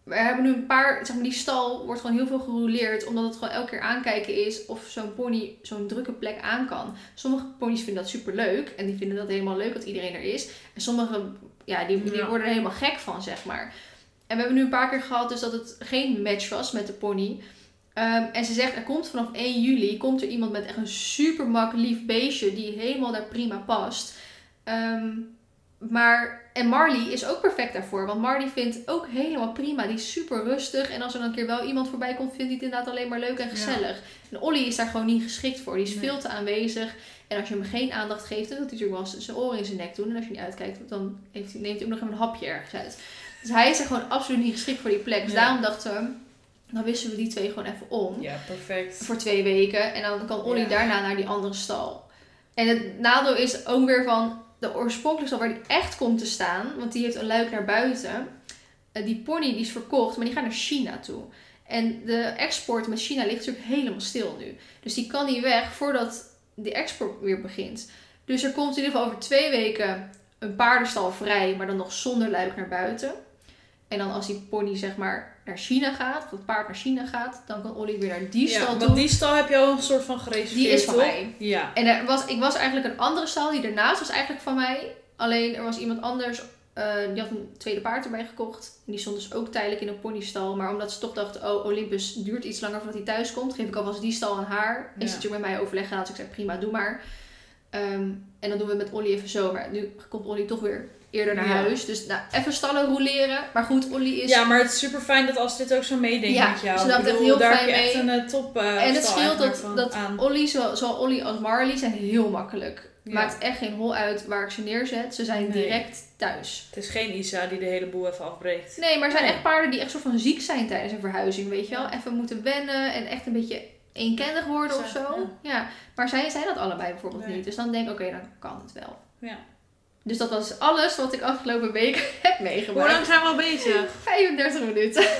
Speaker 1: we hebben nu een paar, zeg maar, die stal wordt gewoon heel veel gerouleerd, omdat het gewoon elke keer aankijken is of zo'n pony zo'n drukke plek aan kan. Sommige ponies vinden dat super leuk en die vinden dat helemaal leuk dat iedereen er is. En sommige, ja, die, die
Speaker 2: Ja.
Speaker 1: worden er helemaal gek van, zeg maar. En we hebben nu een paar keer gehad dus dat het geen match was met de pony. Ehm, en ze zegt, er komt vanaf 1 juli komt er iemand met echt een super mak lief beestje die helemaal daar prima past. Ehm, maar, en Marley is ook perfect daarvoor. Want Marley vindt ook helemaal prima. Die is super rustig. En als er dan een keer wel iemand voorbij komt, vindt hij het inderdaad alleen maar leuk en gezellig. En Olly is daar gewoon niet geschikt voor. Die is
Speaker 2: Nee.
Speaker 1: veel te aanwezig. En als je hem geen aandacht geeft, dan doet hij natuurlijk wel zijn oren in zijn nek doen. En als je niet uitkijkt, dan heeft neemt hij ook nog even een hapje ergens uit. Dus hij is er gewoon absoluut niet geschikt voor die plek. Dus
Speaker 2: Ja.
Speaker 1: daarom dachten we, dan wisselen we die twee gewoon even om
Speaker 2: Ja, perfect.
Speaker 1: voor twee weken. En dan kan Olly
Speaker 2: Ja.
Speaker 1: daarna naar die andere stal. En het nadeel is ook weer van de oorspronkelijke stal waar die echt komt te staan. Want die heeft een luik naar buiten. Eh, die pony die is verkocht, maar die gaat naar China toe. En de export met China ligt natuurlijk helemaal stil nu. Dus die kan niet weg voordat de export weer begint. Dus er komt in ieder geval over twee weken een paardenstal vrij, maar dan nog zonder luik naar buiten. En dan als die pony zeg maar naar China gaat, of het paard naar China gaat, dan kan Olly weer naar die
Speaker 2: ja,
Speaker 1: stal toe.
Speaker 2: want die stal heb je al een soort van gereserveerd,
Speaker 1: Die is van
Speaker 2: toch?
Speaker 1: mij.
Speaker 2: Ja.
Speaker 1: En er was, ik was eigenlijk een andere stal, die ernaast was eigenlijk van mij. Alleen er was iemand anders, eh, die had een tweede paard erbij gekocht. En die stond dus ook tijdelijk in een ponystal. Maar omdat ze toch dachten, oh Olympus duurt iets langer voordat hij thuis komt, geef ik alvast die stal aan haar. En
Speaker 2: Ja.
Speaker 1: ze natuurlijk met mij overleg gehad, dus ik zei prima, doe maar. Ehm, en dan doen we met Olly even zo. Maar nu komt Olly toch weer eerder naar
Speaker 2: Ja.
Speaker 1: huis. Dus nou, even stallen roleren. Maar goed, Olly is...
Speaker 2: ja, maar het is super fijn dat als dit ook zo meedenkt
Speaker 1: Ja,
Speaker 2: met jou.
Speaker 1: ze dacht echt heel
Speaker 2: daar
Speaker 1: fijn
Speaker 2: heb je echt
Speaker 1: mee.
Speaker 2: een eh, top eh,
Speaker 1: en het scheelt dat,
Speaker 2: van
Speaker 1: dat
Speaker 2: aan.
Speaker 1: Olly, zowel, zowel Olly als Marley, zijn heel makkelijk.
Speaker 2: Ja.
Speaker 1: Maakt echt geen hol uit waar ik ze neerzet. Ze zijn
Speaker 2: Nee.
Speaker 1: direct thuis.
Speaker 2: Het is geen Isa die de hele boel even afbreekt.
Speaker 1: Nee, maar er zijn
Speaker 2: Nee.
Speaker 1: echt paarden die echt soort van ziek zijn tijdens een verhuizing, weet je wel. Even moeten wennen en echt een beetje eenkennig worden of
Speaker 2: Zo.
Speaker 1: Ja. Maar zij zijn dat allebei bijvoorbeeld
Speaker 2: Nee.
Speaker 1: niet. Dus dan denk ik, oké, dan kan het wel.
Speaker 2: Ja.
Speaker 1: Dus dat was alles wat ik afgelopen week [LAUGHS] heb
Speaker 2: Hoe
Speaker 1: meegemaakt.
Speaker 2: lang zijn we al bezig?
Speaker 1: 35 minuten. [LAUGHS]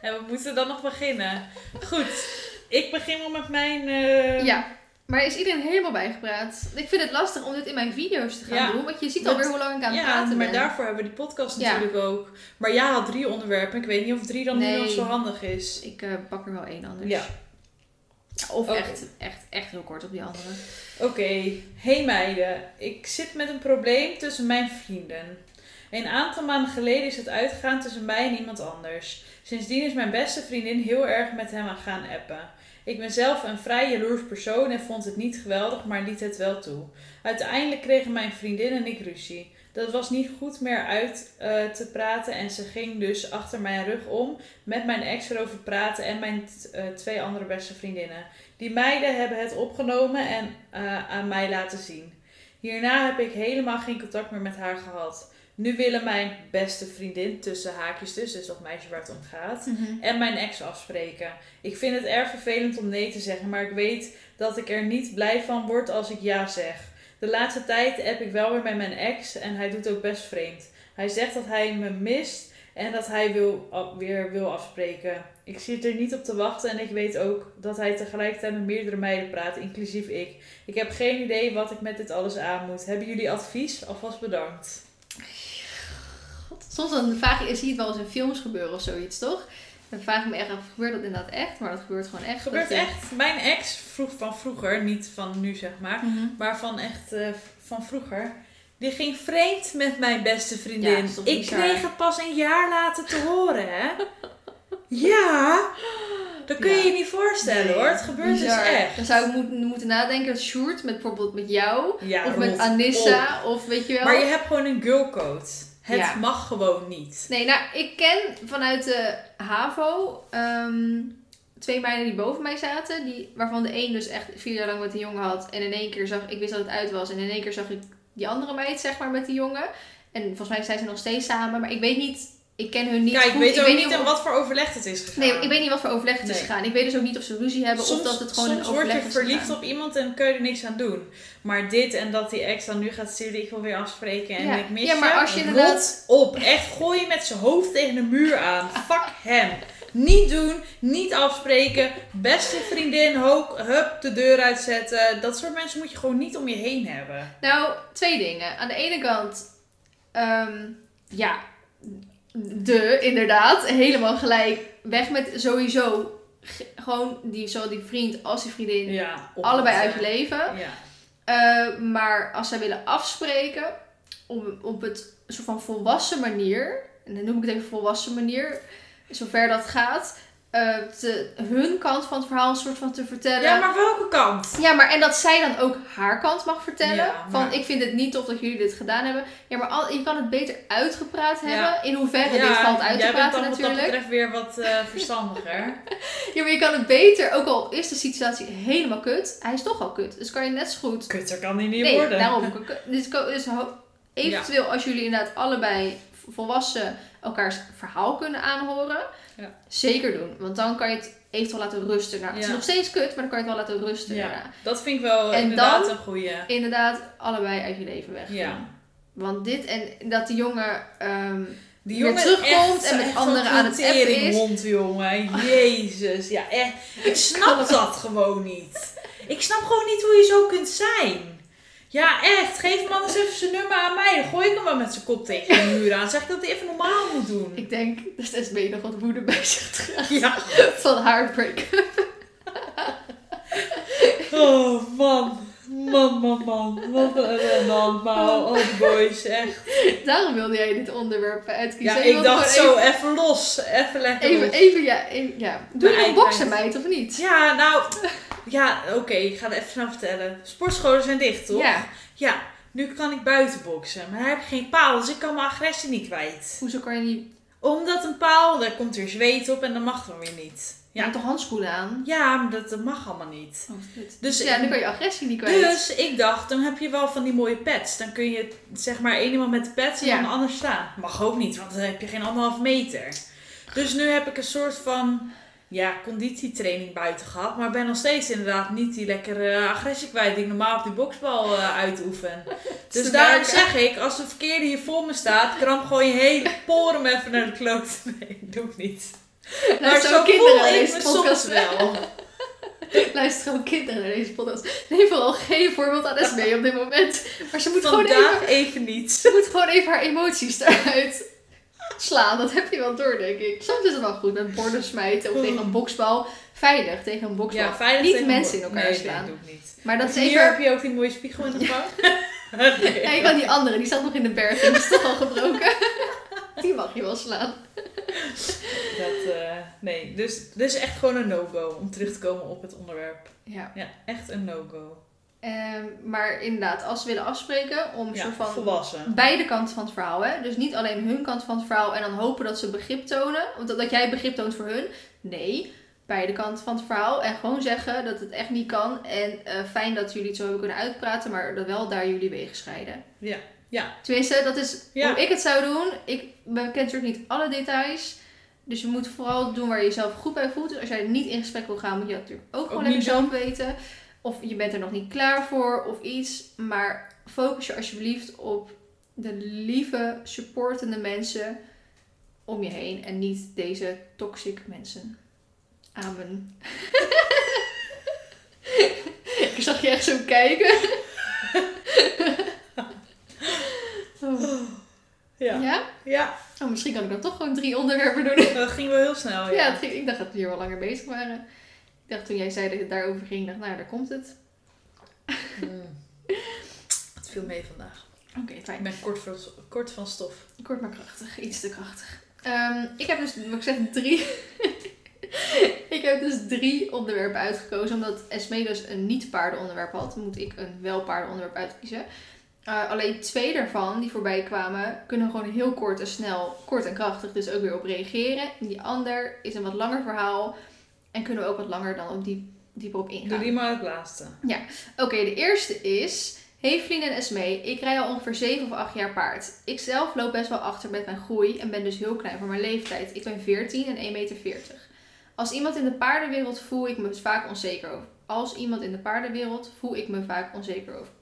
Speaker 2: En we moeten dan nog beginnen. Goed, ik begin wel met mijn... eh,
Speaker 1: Ja. Maar is iedereen helemaal bijgepraat? Ik vind het lastig om dit in mijn video's te gaan
Speaker 2: Ja.
Speaker 1: doen. Want je ziet alweer hoe lang ik aan het
Speaker 2: Ja,
Speaker 1: praten
Speaker 2: maar
Speaker 1: ben.
Speaker 2: daarvoor hebben we die podcast
Speaker 1: Ja.
Speaker 2: natuurlijk ook. Maar jij had drie onderwerpen. Ik weet niet of drie dan nu nog zo handig is.
Speaker 1: Ik eh, pak er wel één anders.
Speaker 2: Ja.
Speaker 1: Of echt, echt, echt heel kort op die andere.
Speaker 2: Oké, hey meiden. Ik zit met een probleem tussen mijn vrienden. Een aantal maanden geleden is het uitgegaan tussen mij en iemand anders. Sindsdien is mijn beste vriendin heel erg met hem aan gaan appen. Ik ben zelf een vrij jaloers persoon en vond het niet geweldig, maar liet het wel toe. Uiteindelijk kregen mijn vriendin en ik ruzie. Dat was niet goed meer uit eh, te praten en ze ging dus achter mijn rug om met mijn ex erover praten en mijn eh, twee andere beste vriendinnen. Die meiden hebben het opgenomen en eh, aan mij laten zien. Hierna heb ik helemaal geen contact meer met haar gehad. Nu willen mijn beste vriendin, tussen haakjes dus, dus dat meisje waar het om gaat, en mijn ex afspreken. Ik vind het erg vervelend om nee te zeggen, maar ik weet dat ik er niet blij van word als ik ja zeg. De laatste tijd heb ik wel weer met mijn ex en hij doet ook best vreemd. Hij zegt dat hij me mist en dat hij wil, weer wil afspreken. Ik zit er niet op te wachten en ik weet ook dat hij tegelijkertijd met meerdere meiden praat, inclusief ik. Ik heb geen idee wat ik met dit alles aan moet. Hebben jullie advies? Alvast bedankt.
Speaker 1: Soms dan vraag je, zie je het wel eens in films gebeuren of zoiets, toch? Dan vraag ik me echt af, gebeurt dat inderdaad echt? Maar dat gebeurt gewoon echt.
Speaker 2: Gebeurt
Speaker 1: Dat je-
Speaker 2: echt. Mijn ex vroeg van vroeger, niet van nu zeg maar,
Speaker 1: Mhm.
Speaker 2: maar van echt eh, van vroeger. Die ging vreemd met mijn beste vriendin.
Speaker 1: Ja,
Speaker 2: ik kreeg het pas een jaar later te horen, hè? ja, dat kun je
Speaker 1: Ja.
Speaker 2: je niet voorstellen
Speaker 1: Nee,
Speaker 2: hoor. Het gebeurt
Speaker 1: bizar.
Speaker 2: dus echt.
Speaker 1: Dan zou ik moeten, moeten nadenken dat Sjoerd met bijvoorbeeld met jou,
Speaker 2: Ja,
Speaker 1: of met Anissa, of weet je wel.
Speaker 2: Maar je hebt gewoon een girlcode. Het
Speaker 1: Ja.
Speaker 2: mag gewoon niet.
Speaker 1: Nee, nou, ik ken vanuit de HAVO ehm, twee meiden die boven mij zaten. Die, waarvan de een dus echt vier jaar lang met een jongen had. En in één keer zag ik, wist dat het uit was. En in één keer zag ik die andere meid, zeg maar, met die jongen. En volgens mij zijn ze nog steeds samen. Maar ik weet niet, ik ken hun niet
Speaker 2: Kijk, ik
Speaker 1: goed.
Speaker 2: weet ook niet
Speaker 1: of-
Speaker 2: aan wat voor overleg het is gegaan.
Speaker 1: Nee, ik weet niet wat voor overleg het is gegaan. Ik weet dus ook niet of ze ruzie hebben
Speaker 2: soms,
Speaker 1: of dat het gewoon
Speaker 2: soms
Speaker 1: een
Speaker 2: word
Speaker 1: overleg
Speaker 2: je
Speaker 1: is
Speaker 2: verliefd
Speaker 1: gegaan.
Speaker 2: op iemand en kun je er niks aan doen. Maar dit en dat die ex dan nu gaat sturen, ik wil weer afspreken en
Speaker 1: Ja.
Speaker 2: ik mis
Speaker 1: Ja, maar
Speaker 2: je.
Speaker 1: als je inderdaad-
Speaker 2: Rot op. Echt, gooi je met zijn hoofd tegen de muur aan. [LAUGHS] Fuck hem. Niet doen, niet afspreken. Beste vriendin, hoop, hup, de deur uitzetten. Dat soort mensen moet je gewoon niet om je heen hebben.
Speaker 1: Nou, twee dingen. Aan de ene kant, ehm, ja, de, inderdaad, helemaal gelijk. Weg met sowieso, ge- gewoon die, zowel die vriend als die vriendin,
Speaker 2: Ja,
Speaker 1: allebei uit je leven.
Speaker 2: Ja.
Speaker 1: Eh, maar als zij willen afspreken, op, op het soort van volwassen manier, en dan noem ik het even volwassen manier, zover dat gaat, eh, te, hun kant van het verhaal een soort van te vertellen.
Speaker 2: ja, maar welke kant?
Speaker 1: Ja, maar en dat zij dan ook haar kant mag vertellen.
Speaker 2: Ja,
Speaker 1: Van ik vind het niet tof dat jullie dit gedaan hebben. Ja, maar al, je kan het beter uitgepraat
Speaker 2: Ja.
Speaker 1: hebben. In hoeverre
Speaker 2: Ja,
Speaker 1: dit valt uit te praten
Speaker 2: dan wat dat
Speaker 1: natuurlijk.
Speaker 2: betreft weer wat eh, verstandiger. [LAUGHS]
Speaker 1: Ja, maar je kan het beter, ook al is de situatie helemaal kut. Hij is toch al kut. Dus kan je net zo goed.
Speaker 2: Kutter kan hij niet
Speaker 1: nee,
Speaker 2: worden.
Speaker 1: daarom. Dus, dus eventueel als jullie inderdaad allebei volwassen elkaars verhaal kunnen aanhoren.
Speaker 2: Ja.
Speaker 1: Zeker doen. Want dan kan je het eventueel laten rusten. Nou, het is nog steeds kut, maar dan kan je het wel laten rusten.
Speaker 2: Ja.
Speaker 1: daarna.
Speaker 2: Dat vind ik wel
Speaker 1: En
Speaker 2: inderdaad
Speaker 1: dan-
Speaker 2: een goeie.
Speaker 1: Inderdaad, allebei uit je leven weg.
Speaker 2: Ja.
Speaker 1: Want dit en dat die jongen ehm,
Speaker 2: Die
Speaker 1: weer
Speaker 2: jongen
Speaker 1: terugkomt
Speaker 2: echt-
Speaker 1: en met anderen aan het appen is.
Speaker 2: teringmond, jongen. Jezus. Ja, echt. Ik [LAUGHS] snap dat gewoon niet. Ik snap gewoon niet hoe je zo kunt zijn. Ja, echt. Geef hem anders even zijn nummer aan mij. Dan gooi ik hem maar met zijn kop tegen de muur aan. Zeg ik dat hij even normaal moet doen.
Speaker 1: Ik denk dat SB nog wat woede bij zich draagt.
Speaker 2: Ja.
Speaker 1: Van heartbreak.
Speaker 2: Oh, man. Man, man, man. Wat een ellende. Maar oh, boys, echt.
Speaker 1: Daarom wilde jij dit onderwerp uitkiezen.
Speaker 2: Ja, ik dacht zo, even los. Even lekker
Speaker 1: Even,
Speaker 2: los.
Speaker 1: even, ja, even, ja. Doe je nog boksen, meid, of niet?
Speaker 2: Ja, nou... Ja, oké. ik ga het even snel vertellen. Sportscholen zijn dicht, toch?
Speaker 1: Ja.
Speaker 2: Ja, nu kan ik buiten boksen. Maar daar heb ik geen paal, dus ik kan mijn agressie niet kwijt.
Speaker 1: Hoezo kan je niet...
Speaker 2: Omdat een paal, daar komt weer zweet op en dat mag dan weer niet.
Speaker 1: Je
Speaker 2: Ja,
Speaker 1: hebt toch handschoenen aan?
Speaker 2: ja maar dat, dat mag allemaal niet.
Speaker 1: Oh.
Speaker 2: Dus
Speaker 1: Dus ja, dan kan je agressie niet kwijt.
Speaker 2: Dus ik dacht, dan heb je wel van die mooie pads. Dan kun je zeg maar één iemand met de pads en
Speaker 1: Ja.
Speaker 2: dan de ander staan. Mag ook niet, want dan heb je geen anderhalf meter. Dus nu heb ik een soort van ja, conditietraining buiten gehad. Maar ben nog steeds inderdaad niet die lekkere agressie kwijt die ik normaal op die boksbal eh, uitoefen. [LAUGHS] Dus daarom
Speaker 1: werken.
Speaker 2: zeg ik, als de verkeerde hier voor me staat, kramp gewoon je hele porum even naar de kloot. Nee, [LAUGHS] doe ik niet. Maar
Speaker 1: Luister
Speaker 2: zo
Speaker 1: ook kinderen
Speaker 2: voel
Speaker 1: naar
Speaker 2: ik
Speaker 1: deze
Speaker 2: me
Speaker 1: podcast.
Speaker 2: soms wel. [LAUGHS]
Speaker 1: Luister gewoon kinderen naar deze podcast. Neem vooral geen voorbeeld aan Esme op dit moment. Maar ze moet, gewoon even,
Speaker 2: even niet.
Speaker 1: ze moet gewoon even haar emoties eruit slaan. Dat heb je wel door, denk ik. Soms is het wel goed met borden smijten of tegen een boksbal. Veilig tegen een boksbal.
Speaker 2: Ja, veilig
Speaker 1: Niet mensen in elkaar
Speaker 2: nee,
Speaker 1: slaan.
Speaker 2: Nee, doe ik niet.
Speaker 1: Maar dat is
Speaker 2: Hier
Speaker 1: even...
Speaker 2: heb je ook die mooie spiegel in de [LAUGHS] gang. [LAUGHS] nee.
Speaker 1: Ja, ik kan die andere, die staat nog in de berg en die is toch al gebroken. Die mag je wel slaan. [LAUGHS]
Speaker 2: Dat, eh, nee, dus is echt gewoon een no-go om terug te komen op het onderwerp.
Speaker 1: Ja.
Speaker 2: Ja, echt een no-go.
Speaker 1: Ehm, maar inderdaad, als ze willen afspreken om
Speaker 2: Ja,
Speaker 1: soort van
Speaker 2: volwassen.
Speaker 1: beide kanten van het verhaal. Hè? Dus niet alleen hun kant van het verhaal en dan hopen dat ze begrip tonen. Of dat, dat jij begrip toont voor hun. Nee, beide kanten van het verhaal. En gewoon zeggen dat het echt niet kan. En eh, fijn dat jullie het zo hebben kunnen uitpraten, maar dat wel daar jullie wegen scheiden.
Speaker 2: Ja, ja.
Speaker 1: Tenminste, dat is
Speaker 2: Ja.
Speaker 1: hoe ik het zou doen. Ik ben- ken natuurlijk niet alle details. Dus je moet vooral doen waar je jezelf goed bij voelt. Dus als jij niet in gesprek wil gaan, moet je dat natuurlijk ook gewoon
Speaker 2: Ook
Speaker 1: lekker
Speaker 2: niet
Speaker 1: zelf weten. Of je bent er nog niet klaar voor of iets. Maar focus je alsjeblieft op de lieve, supportende mensen om je heen. En niet deze toxic mensen. Amen. [LAUGHS] ik zag je echt zo kijken. [LAUGHS] Oh.
Speaker 2: Ja.
Speaker 1: Ja?
Speaker 2: Ja,
Speaker 1: Oh, misschien kan ik dan toch gewoon drie onderwerpen doen. [LAUGHS]
Speaker 2: dat ging wel heel snel.
Speaker 1: Ja,
Speaker 2: Ja,
Speaker 1: ging- ik dacht dat we hier wel langer bezig waren. Ik dacht toen jij zei dat het daarover ging, dacht nou, daar komt het.
Speaker 2: Mm. Het viel mee vandaag.
Speaker 1: Oké, fijn.
Speaker 2: Ik ben kort van, kort van stof.
Speaker 1: Kort maar krachtig. Iets te krachtig. Ehm, ik heb dus, wat ik zeg, drie... [LAUGHS] ik heb dus drie onderwerpen uitgekozen. Omdat Esme dus een niet-paardenonderwerp had, moet ik een wel-paardenonderwerp uitkiezen. Eh, alleen twee daarvan die voorbij kwamen, kunnen gewoon heel kort en snel, kort en krachtig, dus ook weer op reageren. En die ander is een wat langer verhaal en kunnen we ook wat langer dan op die, dieper op ingaan.
Speaker 2: Doe die maar het laatste.
Speaker 1: Oké, de eerste is. Hey vrienden en Esmee, ik rij al ongeveer 7 of 8 jaar paard. Ik zelf loop best wel achter met mijn groei en ben dus heel klein voor mijn leeftijd. Ik ben 14 en 1,40 meter. Als iemand in de paardenwereld voel ik me vaak onzeker over. Als iemand in de paardenwereld voel ik me vaak onzeker over.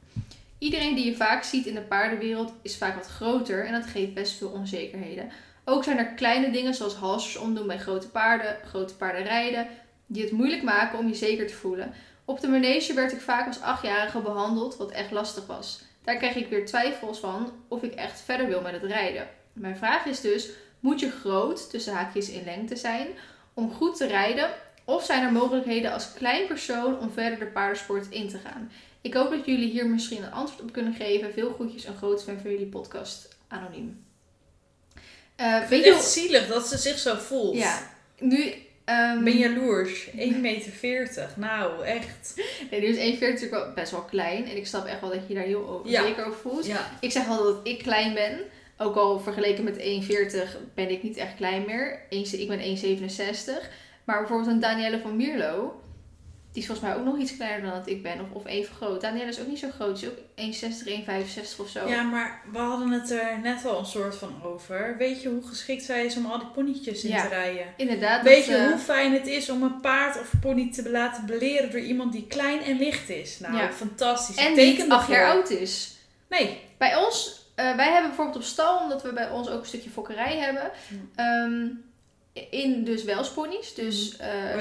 Speaker 1: Iedereen die je vaak ziet in de paardenwereld is vaak wat groter en dat geeft best veel onzekerheden. Ook zijn er kleine dingen zoals halsjes omdoen bij grote paarden, grote paarden rijden, die het moeilijk maken om je zeker te voelen. Op de manege werd ik vaak als achtjarige behandeld, wat echt lastig was. Daar kreeg ik weer twijfels van of ik echt verder wil met het rijden. Mijn vraag is dus, moet je groot, tussen haakjes in lengte zijn, om goed te rijden? Of zijn er mogelijkheden als klein persoon om verder de paardensport in te gaan? Ik hoop dat jullie hier misschien een antwoord op kunnen geven. Veel groetjes, een groot fan van jullie podcast. Anoniem.
Speaker 2: Ik
Speaker 1: weet
Speaker 2: vind
Speaker 1: je
Speaker 2: het echt zielig dat ze zich zo voelt.
Speaker 1: Ja, nu...
Speaker 2: Ik ben jaloers. 1,40 meter. Nou, echt.
Speaker 1: Nee, nu is 1,40 natuurlijk wel best wel klein. En ik snap echt wel dat je je daar heel o-
Speaker 2: Ja.
Speaker 1: zeker over voelt.
Speaker 2: Ja.
Speaker 1: Ik zeg altijd dat ik klein ben. Ook al vergeleken met 1,40 ben ik niet echt klein meer. Ik ben 1,67. Maar bijvoorbeeld een Danielle van Mierlo. Die is volgens mij ook nog iets kleiner dan dat ik ben. Of, of even groot. Danielle is ook niet zo groot. Die is ook 1,60, 1,65 of zo.
Speaker 2: Ja, maar we hadden het er net al een soort van over. Weet je hoe geschikt zij is om al die ponytjes in
Speaker 1: Ja.
Speaker 2: te rijden?
Speaker 1: Inderdaad.
Speaker 2: Weet
Speaker 1: dat,
Speaker 2: je
Speaker 1: eh,
Speaker 2: hoe fijn het is om een paard of pony te laten beleren door iemand die klein en licht is? Nou,
Speaker 1: Ja.
Speaker 2: fantastisch.
Speaker 1: En
Speaker 2: teken
Speaker 1: 8 jaar oud is.
Speaker 2: Nee.
Speaker 1: Bij ons, eh, wij hebben bijvoorbeeld op stal, omdat we bij ons ook een stukje fokkerij hebben. ehm, in dus welsponies. Dus eh,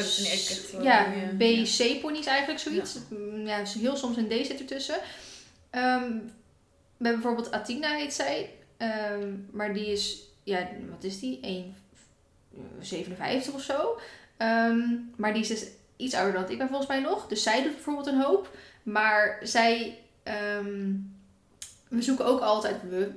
Speaker 2: Oh,
Speaker 1: ja,
Speaker 2: die,
Speaker 1: B,
Speaker 2: eh,
Speaker 1: C ponies eigenlijk zoiets. Mm, Ja, dus heel soms een D zit ertussen. Ehm, hebben bijvoorbeeld Athena heet zij. Ehm, maar die is, ja, wat is die? 1,57 of zo. Ehm, maar die is dus iets ouder dan ik ben volgens mij nog. Dus zij doet bijvoorbeeld een hoop. Maar zij, we zoeken ook altijd, we,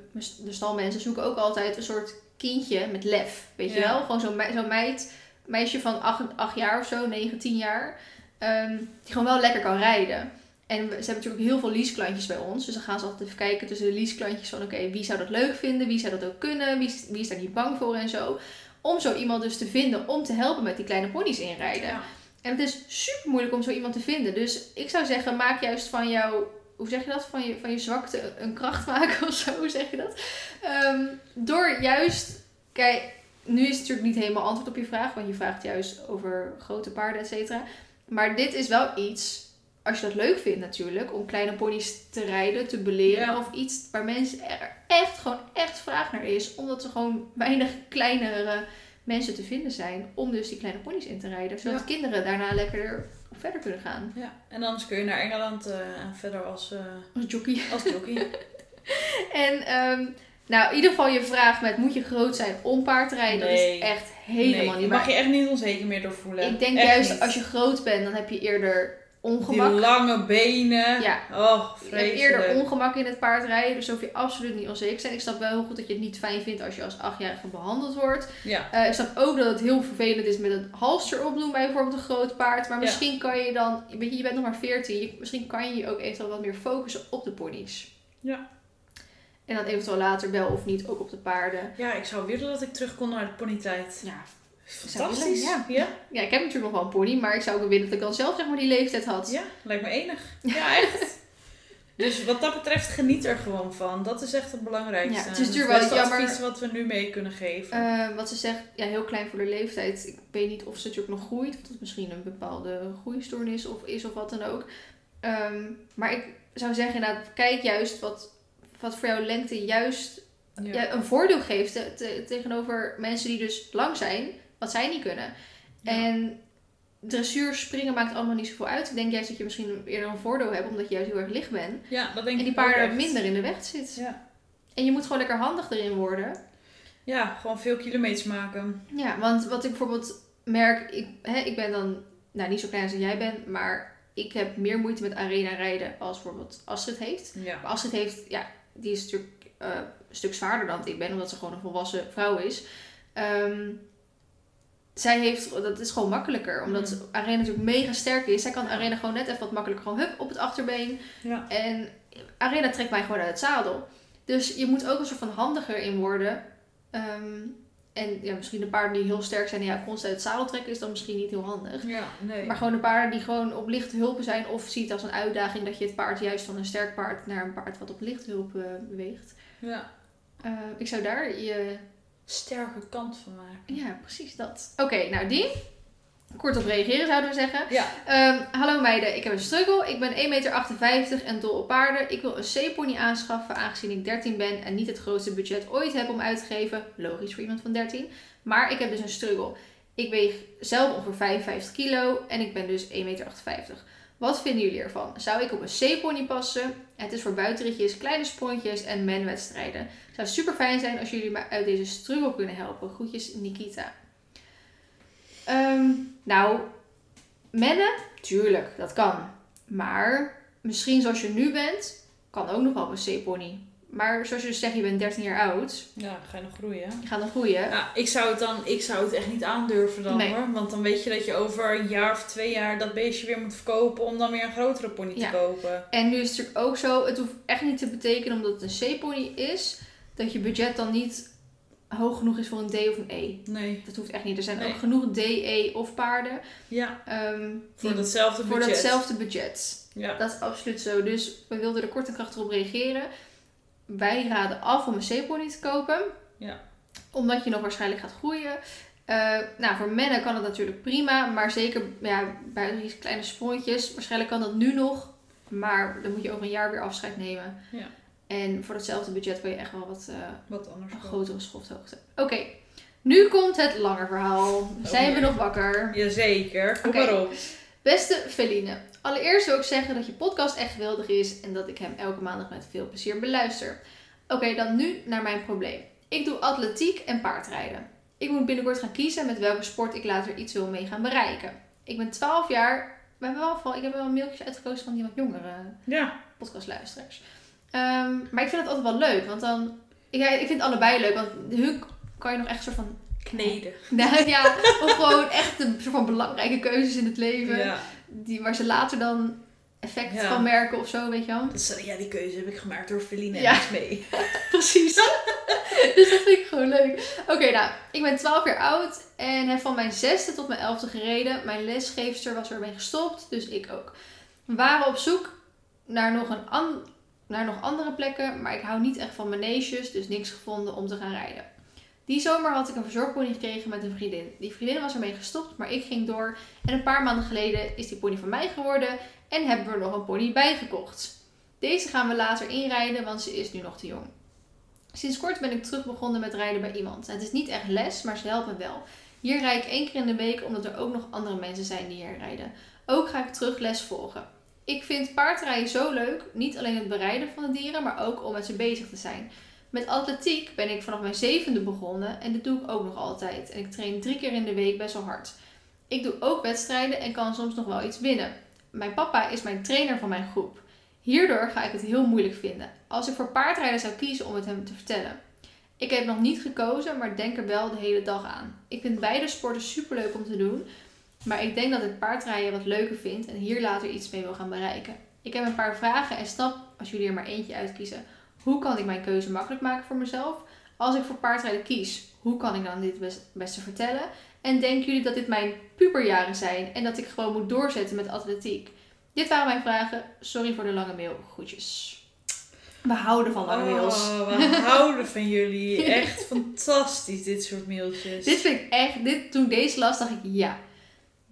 Speaker 1: de stalmensen zoeken ook altijd een soort kindje met lef. Weet je wel? Gewoon zo'n zo'n meid, meisje van 8, jaar of zo, 9, 10 jaar. ehm, die gewoon wel lekker kan rijden. En ze hebben natuurlijk heel veel leaseklantjes bij ons. Dus dan gaan ze altijd even kijken tussen de leaseklantjes van... Oké, wie zou dat leuk vinden? Wie zou dat ook kunnen? Wie, is- wie is daar niet bang voor en zo? Om zo iemand dus te vinden om te helpen met die kleine ponies inrijden.
Speaker 2: Ja.
Speaker 1: En het is super moeilijk om zo iemand te vinden. Dus ik zou zeggen, maak juist van jouw... Hoe zeg je dat? Van je, van je zwakte een kracht [LAUGHS] maken of zo. Hoe zeg je dat? Ehm, door juist... Kijk, nu is het natuurlijk niet helemaal antwoord op je vraag. Want je vraagt juist over grote paarden, et cetera. Maar dit is wel iets... Als je dat leuk vindt natuurlijk. Om kleine ponies te rijden, te beleren.
Speaker 2: Ja.
Speaker 1: Of iets waar mensen er echt, gewoon echt vraag naar is. Omdat er gewoon weinig kleinere mensen te vinden zijn om dus die kleine ponies in te rijden. Zodat
Speaker 2: Ja.
Speaker 1: kinderen daarna lekker verder kunnen gaan.
Speaker 2: Ja, en anders kun je naar Engeland en verder als, eh,
Speaker 1: Als jockey.
Speaker 2: als jockey. [LAUGHS]
Speaker 1: En ehm, nou, in ieder geval je vraag met moet je groot zijn om paard te rijden? Dat is echt helemaal
Speaker 2: nee,
Speaker 1: niet.
Speaker 2: mag
Speaker 1: Maar
Speaker 2: je echt niet onzeker meer door voelen.
Speaker 1: ik denk
Speaker 2: Echt
Speaker 1: juist
Speaker 2: niet.
Speaker 1: als je groot bent, dan heb je eerder
Speaker 2: Die
Speaker 1: ongemak.
Speaker 2: lange benen.
Speaker 1: Ja.
Speaker 2: Oh,
Speaker 1: Je hebt eerder ongemak in het paardrijden, dus hoef je absoluut niet onzeker zijn. Ik snap wel heel goed dat je het niet fijn vindt als je als achtjarige behandeld wordt.
Speaker 2: Ja,
Speaker 1: Eh, ik snap ook dat het heel vervelend is met een halster opdoen bij bijvoorbeeld een groot paard. Maar
Speaker 2: Ja.
Speaker 1: misschien kan je dan, weet je, je bent nog maar 14, je- misschien kan je je ook eventueel wat meer focussen op de ponies.
Speaker 2: Ja.
Speaker 1: En dan eventueel later wel of niet ook op de paarden.
Speaker 2: ja, ik zou willen dat ik terug kon naar de ponytijd.
Speaker 1: Ja,
Speaker 2: Fantastisch.
Speaker 1: ja.
Speaker 2: ja.
Speaker 1: ja, ik heb natuurlijk nog wel een pony, maar ik zou ook willen dat ik dan zelf zeg maar die leeftijd had.
Speaker 2: Ja, lijkt me enig. Ja, echt. [LAUGHS] Dus wat dat betreft, geniet er gewoon van. Dat is echt het belangrijkste.
Speaker 1: Ja, het is natuurlijk wel jammer-
Speaker 2: advies wat we nu mee kunnen geven.
Speaker 1: Eh, wat ze zegt, ja, heel klein voor de leeftijd. Ik weet niet of ze natuurlijk nog groeit. Of dat misschien een bepaalde groeistoornis of is of wat dan ook. Ehm, maar ik zou zeggen, inderdaad, kijk juist wat, wat voor jouw lengte juist
Speaker 2: ja.
Speaker 1: ja, een voordeel geeft te- te- tegenover mensen die dus lang zijn, wat zij niet kunnen.
Speaker 2: Ja.
Speaker 1: En dressuur springen maakt allemaal niet zoveel uit. Ik denk juist dat je misschien eerder een voordeel hebt, omdat je juist heel erg licht bent.
Speaker 2: Ja, dat denk
Speaker 1: En die paarden minder in de weg zit.
Speaker 2: Ja.
Speaker 1: En je moet gewoon lekker handig erin worden.
Speaker 2: ja, gewoon veel kilometers maken.
Speaker 1: Ja, want wat ik bijvoorbeeld merk, ik, hè, ik ben dan nou, niet zo klein als jij bent, maar ik heb meer moeite met arena rijden als bijvoorbeeld Astrid heeft.
Speaker 2: Ja.
Speaker 1: Maar Astrid heeft, ja, die is natuurlijk eh, een stuk zwaarder dan ik ben, omdat ze gewoon een volwassen vrouw is. Ehm, zij heeft, dat is gewoon makkelijker, omdat
Speaker 2: Mm.
Speaker 1: Arena natuurlijk mega sterk is. Zij kan Arena gewoon net even wat makkelijker gewoon hup op het achterbeen.
Speaker 2: Ja.
Speaker 1: En Arena trekt mij gewoon uit het zadel. Dus je moet ook een soort van handiger in worden. Ehm, en ja, misschien de paarden die heel sterk zijn en ja, constant uit het zadel trekken is dan misschien niet heel handig.
Speaker 2: Ja, nee.
Speaker 1: Maar gewoon de paarden die gewoon op lichte hulpen zijn of ziet als een uitdaging dat je het paard juist van een sterk paard naar een paard wat op lichte hulp eh, beweegt.
Speaker 2: Ja.
Speaker 1: Eh, ik zou daar je...
Speaker 2: Sterke kant van maken.
Speaker 1: Ja, precies dat. Oké, nou die. Kort op reageren zouden we zeggen.
Speaker 2: Ja.
Speaker 1: Ehm, hallo meiden, ik heb een struggle. Ik ben 1,58 meter en dol op paarden. Ik wil een C-pony aanschaffen aangezien ik 13 ben en niet het grootste budget ooit heb om uit te geven. Logisch voor iemand van 13. Maar ik heb dus een struggle. Ik weeg zelf ongeveer 55 kilo en ik ben dus 1,58 meter. Wat vinden jullie ervan? Zou ik op een C-pony passen? Het is voor buitenritjes, kleine sprontjes en menwedstrijden. Het zou super fijn zijn als jullie me uit deze struggle kunnen helpen. Groetjes Nikita. Ehm, nou, mennen, tuurlijk, dat kan. Maar misschien zoals je nu bent, kan ook nog wel een C-pony. Maar zoals je dus zegt, je bent 13 jaar oud.
Speaker 2: Ja, ga je nog groeien.
Speaker 1: Je gaat dan groeien.
Speaker 2: Ja, ik zou het dan, ik zou het echt niet aandurven dan
Speaker 1: Nee.
Speaker 2: hoor. Want dan weet je dat je over een jaar of twee jaar dat beestje weer moet verkopen om dan weer een grotere pony
Speaker 1: Ja.
Speaker 2: te kopen.
Speaker 1: En nu is het natuurlijk ook zo, het hoeft echt niet te betekenen omdat het een C-pony is, dat je budget dan niet hoog genoeg is voor een D of een E.
Speaker 2: Nee.
Speaker 1: Dat hoeft echt niet. Er zijn
Speaker 2: Nee.
Speaker 1: ook genoeg D, E of paarden
Speaker 2: Ja,
Speaker 1: ehm,
Speaker 2: voor datzelfde
Speaker 1: voor
Speaker 2: budget.
Speaker 1: datzelfde budget.
Speaker 2: Ja.
Speaker 1: Dat is absoluut zo. Dus we wilden er kort en krachtig op reageren. Wij raden af om een C-pony te kopen.
Speaker 2: Ja.
Speaker 1: Omdat je nog waarschijnlijk gaat groeien. Eh, nou, voor mannen kan het natuurlijk prima. Maar zeker ja, bij die kleine sprontjes. Waarschijnlijk kan dat nu nog. Maar dan moet je over een jaar weer afscheid nemen.
Speaker 2: Ja.
Speaker 1: En voor datzelfde budget kan je echt wel wat eh,
Speaker 2: Wat anders.
Speaker 1: een grotere schofthoogte. Oké, nu komt het lange verhaal. Zijn we nog wakker?
Speaker 2: Jazeker, kom maar op.
Speaker 1: Beste Feline, allereerst wil ik zeggen dat je podcast echt geweldig is en dat ik hem elke maandag met veel plezier beluister. Oké, dan nu naar mijn probleem. Ik doe atletiek en paardrijden. Ik moet binnenkort gaan kiezen met welke sport ik later iets wil mee gaan bereiken. Ik ben 12 jaar. We hebben wel ik heb wel mailtjes uitgekozen van die wat jongere
Speaker 2: Ja.
Speaker 1: podcastluisteraars. Ehm, maar ik vind het altijd wel leuk, want dan. Ik, ik vind het allebei leuk, want hun kan je nog echt soort van.
Speaker 2: Kneden. [LAUGHS]
Speaker 1: Nou ja, of gewoon echt een soort van belangrijke keuzes in het leven.
Speaker 2: Ja.
Speaker 1: Die, waar ze later dan effect
Speaker 2: Ja.
Speaker 1: van merken of zo, weet je wel.
Speaker 2: Dus, ja, die keuze heb ik gemaakt door Feline en
Speaker 1: Ja.
Speaker 2: mee. [LAUGHS]
Speaker 1: Precies. [LAUGHS] dus dat vind ik gewoon leuk. Oké, nou, ik ben 12 jaar oud en heb van mijn zesde tot mijn elfde gereden. Mijn lesgeefster was ermee gestopt, dus ik ook. We waren op zoek naar nog, een an- naar nog andere plekken, maar ik hou niet echt van maneges, dus niks gevonden om te gaan rijden. Die zomer had ik een verzorgpony gekregen met een vriendin. Die vriendin was ermee gestopt, maar ik ging door. En een paar maanden geleden is die pony van mij geworden en hebben we er nog een pony bijgekocht. Deze gaan we later inrijden, want ze is nu nog te jong. Sinds kort ben ik terug begonnen met rijden bij iemand. Het is niet echt les, maar ze helpen wel. Hier rijd ik één keer in de week, omdat er ook nog andere mensen zijn die hier rijden. Ook ga ik terug les volgen. Ik vind paardrijden zo leuk, niet alleen het bereiden van de dieren, maar ook om met ze bezig te zijn. Met atletiek ben ik vanaf mijn zevende begonnen en dit doe ik ook nog altijd. En ik train drie keer in de week best wel hard. Ik doe ook wedstrijden en kan soms nog wel iets winnen. Mijn papa is mijn trainer van mijn groep. Hierdoor ga ik het heel moeilijk vinden. Als ik voor paardrijden zou kiezen om het hem te vertellen. Ik heb nog niet gekozen, maar denk er wel de hele dag aan. Ik vind beide sporten superleuk om te doen. Maar ik denk dat ik paardrijden wat leuker vind en hier later iets mee wil gaan bereiken. Ik heb een paar vragen en snap, als jullie er maar eentje uitkiezen, hoe kan ik mijn keuze makkelijk maken voor mezelf? Als ik voor paardrijden kies, hoe kan ik dan dit best, beste vertellen? En denken jullie dat dit mijn puberjaren zijn en dat ik gewoon moet doorzetten met atletiek? Dit waren mijn vragen. Sorry voor de lange mail. Groetjes. We houden van lange mails.
Speaker 2: Oh, we [LAUGHS] houden van jullie. Echt fantastisch, dit soort mailtjes.
Speaker 1: Dit vind ik echt, dit, toen ik deze las, dacht ik ja,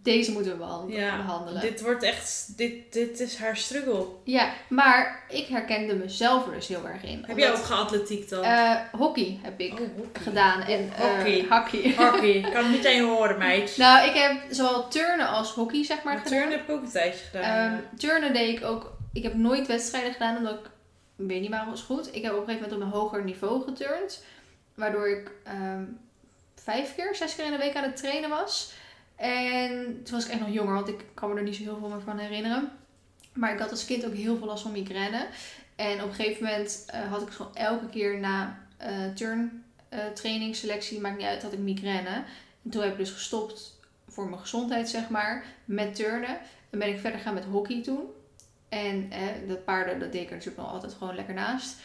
Speaker 1: deze moeten we behandelen.
Speaker 2: ja,
Speaker 1: behandelen.
Speaker 2: dit wordt echt, dit, dit is haar struggle.
Speaker 1: Ja, maar ik herkende mezelf er dus heel erg in.
Speaker 2: Heb jij ook geatletiek dan?
Speaker 1: eh, hockey heb ik
Speaker 2: oh, hockey.
Speaker 1: gedaan en eh
Speaker 2: Hockey.
Speaker 1: hockey. [LAUGHS]
Speaker 2: Ik kan het meteen horen, meid.
Speaker 1: nou, ik heb zowel turnen als hockey zeg maar
Speaker 2: Maar
Speaker 1: gedaan.
Speaker 2: turn heb ik ook een tijdje gedaan.
Speaker 1: Ehm, turnen deed ik ook. Ik heb nooit wedstrijden gedaan omdat ik weet niet waarom was goed. Ik heb op een gegeven moment op een hoger niveau geturnd, waardoor ik ehm, vijf keer, zes keer in de week aan het trainen was. En toen was ik echt nog jonger, want ik kan me er niet zo heel veel meer van herinneren. Maar ik had als kind ook heel veel last van migraine. En op een gegeven moment eh, had ik gewoon elke keer na eh turn eh, training, selectie, maakt niet uit, had ik migraine. En toen heb ik dus gestopt voor mijn gezondheid, zeg maar, met turnen. Dan ben ik verder gaan met hockey toen. En dat paarden, dat deed ik er natuurlijk wel altijd gewoon lekker naast.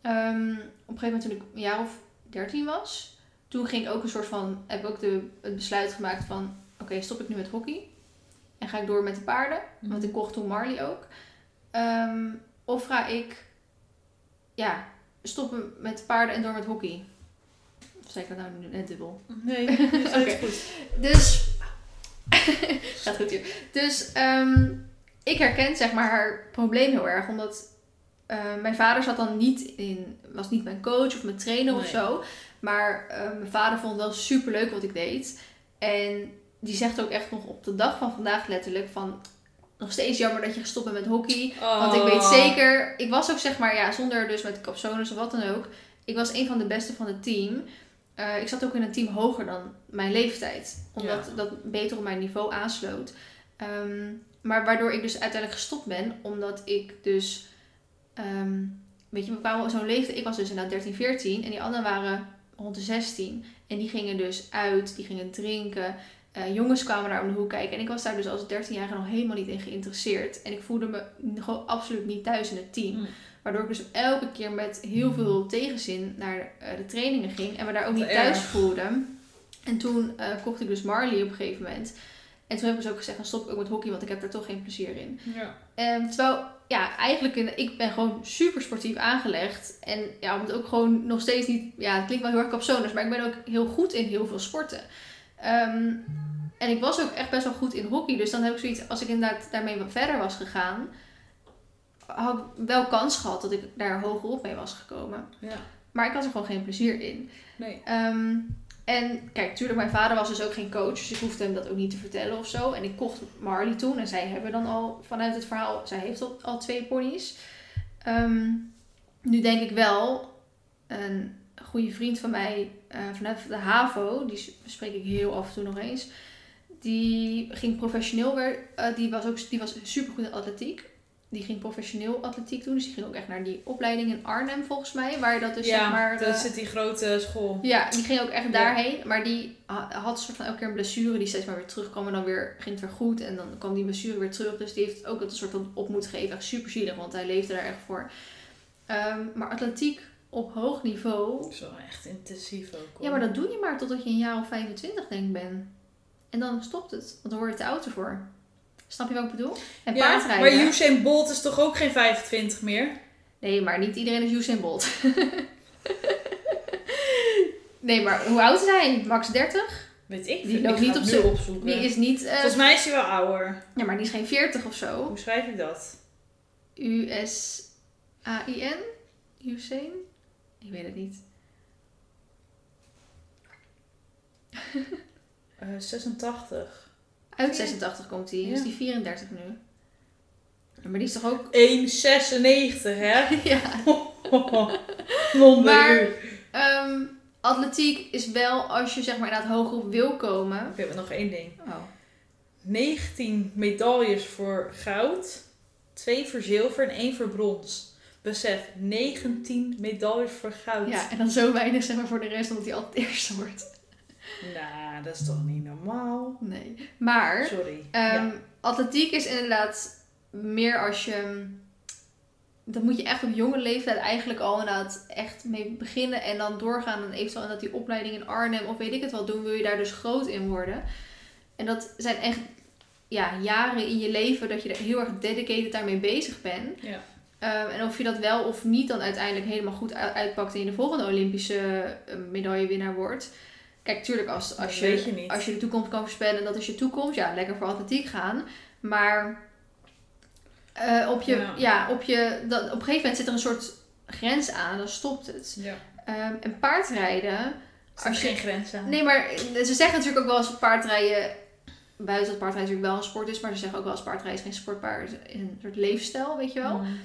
Speaker 1: Ehm, op een gegeven moment toen ik een jaar of 13 was, toen ging ik ook een soort van, heb ik ook de, het besluit gemaakt van, oké, stop ik nu met hockey. En ga ik door met de paarden.
Speaker 2: Mhm.
Speaker 1: Want ik kocht toen Marley ook. Ehm, of ga ik, ja, stoppen met de paarden en door met hockey. Of zei ik dat nou net dubbel?
Speaker 2: Nee, [LAUGHS] dat is goed.
Speaker 1: Dus. [LAUGHS] Gaat goed hier. Dus ehm, ik herken zeg maar haar probleem heel erg. Omdat eh, mijn vader zat dan niet in. Was niet mijn coach of mijn trainer of zo. Maar eh, mijn vader vond het wel super leuk wat ik deed. En die zegt ook echt nog op de dag van vandaag letterlijk van. Nog steeds jammer dat je gestopt bent met hockey. Want ik weet
Speaker 2: Oh.
Speaker 1: zeker, ik was ook zeg maar, ja, zonder dus met capsones of wat dan ook. Ik was een van de beste van het team. Eh, ik zat ook in een team hoger dan mijn leeftijd. Omdat
Speaker 2: Ja.
Speaker 1: dat beter op mijn niveau aansloot. Ehm, maar waardoor ik dus uiteindelijk gestopt ben. Omdat ik dus, ehm, weet je, we kwamen zo'n leeftijd. Ik was dus inderdaad 13, 14. En die anderen waren rond de 16. En die gingen dus uit, die gingen drinken. Eh, jongens kwamen daar om de hoek kijken. En ik was daar dus als 13-jarige nog helemaal niet in geïnteresseerd. En ik voelde me gewoon absoluut niet thuis in het team.
Speaker 2: Mm.
Speaker 1: Waardoor ik dus elke keer met heel veel tegenzin naar eh, de trainingen ging. En me daar ook niet thuis
Speaker 2: erg.
Speaker 1: voelde. En toen eh, kocht ik dus Marley op een gegeven moment. En toen heb ik dus ook gezegd, dan stop ik ook met hockey, want ik heb er toch geen plezier in.
Speaker 2: Ja.
Speaker 1: Ehm, terwijl, ja, eigenlijk, in, ik ben gewoon super sportief aangelegd. En ja, om het ook gewoon nog steeds niet, ja, het klinkt wel heel erg capsones, maar ik ben ook heel goed in heel veel sporten. Ehm, en ik was ook echt best wel goed in hockey. Dus dan heb ik zoiets, als ik inderdaad daarmee wat verder was gegaan, had ik wel kans gehad dat ik daar hoger op mee was gekomen.
Speaker 2: ja.
Speaker 1: Maar ik had er gewoon geen plezier in.
Speaker 2: Nee.
Speaker 1: Ehm, En kijk, tuurlijk, mijn vader was dus ook geen coach, dus ik hoefde hem dat ook niet te vertellen of zo. En ik kocht Marley toen en zij hebben dan al vanuit het verhaal, zij heeft al, al twee ponies. Ehm, nu denk ik wel, een goede vriend van mij eh, vanuit de HAVO, die spreek ik heel af en toe nog eens, die ging professioneel weer, eh, die was ook die was super goed in atletiek. Die ging professioneel atletiek doen. Dus die ging ook echt naar die opleiding in Arnhem volgens mij. Waar dat dus
Speaker 2: ja,
Speaker 1: zeg maar... eh,
Speaker 2: zit die grote school.
Speaker 1: ja, die ging ook echt
Speaker 2: Ja.
Speaker 1: daarheen. Maar die ha- had een soort van elke keer een blessure die steeds maar weer terugkwam. En dan weer, ging het weer goed. En dan kwam die blessure weer terug. Dus die heeft ook dat een soort van op moeten geven. Echt super zielig, want hij leefde daar echt voor. Ehm, maar atletiek op hoog niveau.
Speaker 2: Dat is wel echt intensief ook. hoor.
Speaker 1: Ja, maar dat doe je maar totdat je een jaar of 25 denk ik bent. En dan stopt het. Want dan word je te oud ervoor. Snap je wat ik bedoel? En
Speaker 2: Ja,
Speaker 1: paardrijden.
Speaker 2: maar Usain Bolt is toch ook geen 25 meer?
Speaker 1: Nee, maar niet iedereen is Usain Bolt. [LAUGHS] nee, maar hoe oud is hij? Max 30?
Speaker 2: Weet ik
Speaker 1: Die loopt
Speaker 2: Ik
Speaker 1: niet op z'n-
Speaker 2: opzoeken.
Speaker 1: Die is niet... eh,
Speaker 2: Volgens mij is hij wel ouder.
Speaker 1: Ja, maar die is geen 40 of zo.
Speaker 2: Hoe schrijf ik dat?
Speaker 1: U-S-A-I-N? Usain? Ik weet het niet. [LAUGHS]
Speaker 2: Eh 86.
Speaker 1: Uit 86 komt hij.
Speaker 2: Ja.
Speaker 1: Is die 34 nu? Maar die is toch ook...
Speaker 2: 1,96 hè? [LAUGHS]
Speaker 1: ja. [LAUGHS]
Speaker 2: Wonder
Speaker 1: Maar-
Speaker 2: u.
Speaker 1: Ehm, atletiek is wel als je zeg maar inderdaad hoger op wil komen.
Speaker 2: Ik heb nog één ding.
Speaker 1: Oh.
Speaker 2: 19 medailles voor goud, 2 voor zilver en 1 voor brons. Besef, 19 medailles voor goud.
Speaker 1: Ja, en dan zo weinig zeg maar voor de rest omdat hij altijd eerste wordt.
Speaker 2: Nou, dat is toch niet normaal?
Speaker 1: Nee. Maar
Speaker 2: Sorry.
Speaker 1: Ehm,
Speaker 2: ja.
Speaker 1: Atletiek is inderdaad meer als je. Dat moet je echt op jonge leeftijd eigenlijk al inderdaad echt mee beginnen. En dan doorgaan en eventueel dat die opleiding in Arnhem of weet ik het wel doen. Wil je daar dus groot in worden. En dat zijn echt ja, jaren in je leven dat je er heel erg dedicated daarmee bezig bent.
Speaker 2: Ja.
Speaker 1: Ehm, en of je dat wel of niet dan uiteindelijk helemaal goed uitpakt en je de volgende Olympische eh, medaillewinnaar wordt. Kijk, tuurlijk als, als, je, als je de toekomst kan voorspellen en dat is je toekomst, ja, lekker voor atletiek gaan. Maar eh, op, je,
Speaker 2: Ja.
Speaker 1: ja. op, je, dat, op een gegeven moment zit er een soort grens aan dan stopt het.
Speaker 2: ja.
Speaker 1: Ehm, en paardrijden,
Speaker 2: Er
Speaker 1: Als je-
Speaker 2: geen grens aan.
Speaker 1: Nee, maar ze zeggen natuurlijk ook wel eens paardrijden. Buiten dat paardrijden natuurlijk wel een sport is, maar ze zeggen ook wel eens paardrijden is geen sportpaard, is een soort leefstijl, weet je wel.
Speaker 2: Mm.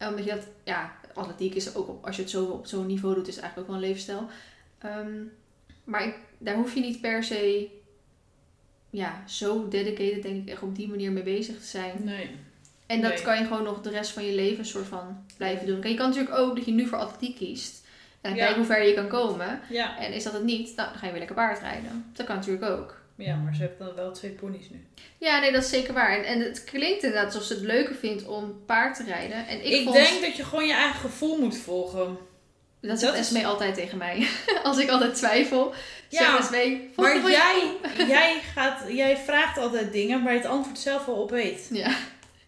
Speaker 1: Omdat je dat, ja, atletiek is ook op, als je het zo op zo'n niveau doet, is het eigenlijk ook wel een leefstijl. Ehm, maar ik, daar hoef je niet per se, ja, zo dedicated denk ik echt op die manier mee bezig te zijn.
Speaker 2: Nee.
Speaker 1: En dat
Speaker 2: Nee.
Speaker 1: kan je gewoon nog de rest van je leven een soort van blijven doen. Kijk, je kan natuurlijk ook dat je nu voor atletiek kiest. En
Speaker 2: Ja.
Speaker 1: kijk hoe ver je kan komen.
Speaker 2: Ja.
Speaker 1: En is dat het niet, nou, dan ga je weer lekker paardrijden. Dat kan natuurlijk ook.
Speaker 2: Ja, maar ze heeft dan wel twee ponies nu.
Speaker 1: Ja, nee, dat is zeker waar. En, en het klinkt inderdaad alsof ze het leuker vindt om paard te rijden. En ik,
Speaker 2: Ik,
Speaker 1: vond,
Speaker 2: denk dat je gewoon je eigen gevoel moet volgen.
Speaker 1: dat zegt
Speaker 2: is-
Speaker 1: Esmee altijd tegen mij. [LAUGHS] Als ik altijd twijfel,
Speaker 2: Ja,
Speaker 1: zegt Esmee...
Speaker 2: Maar jij, [LAUGHS] jij, gaat, jij vraagt altijd dingen waar je het antwoord zelf al op weet.
Speaker 1: Ja.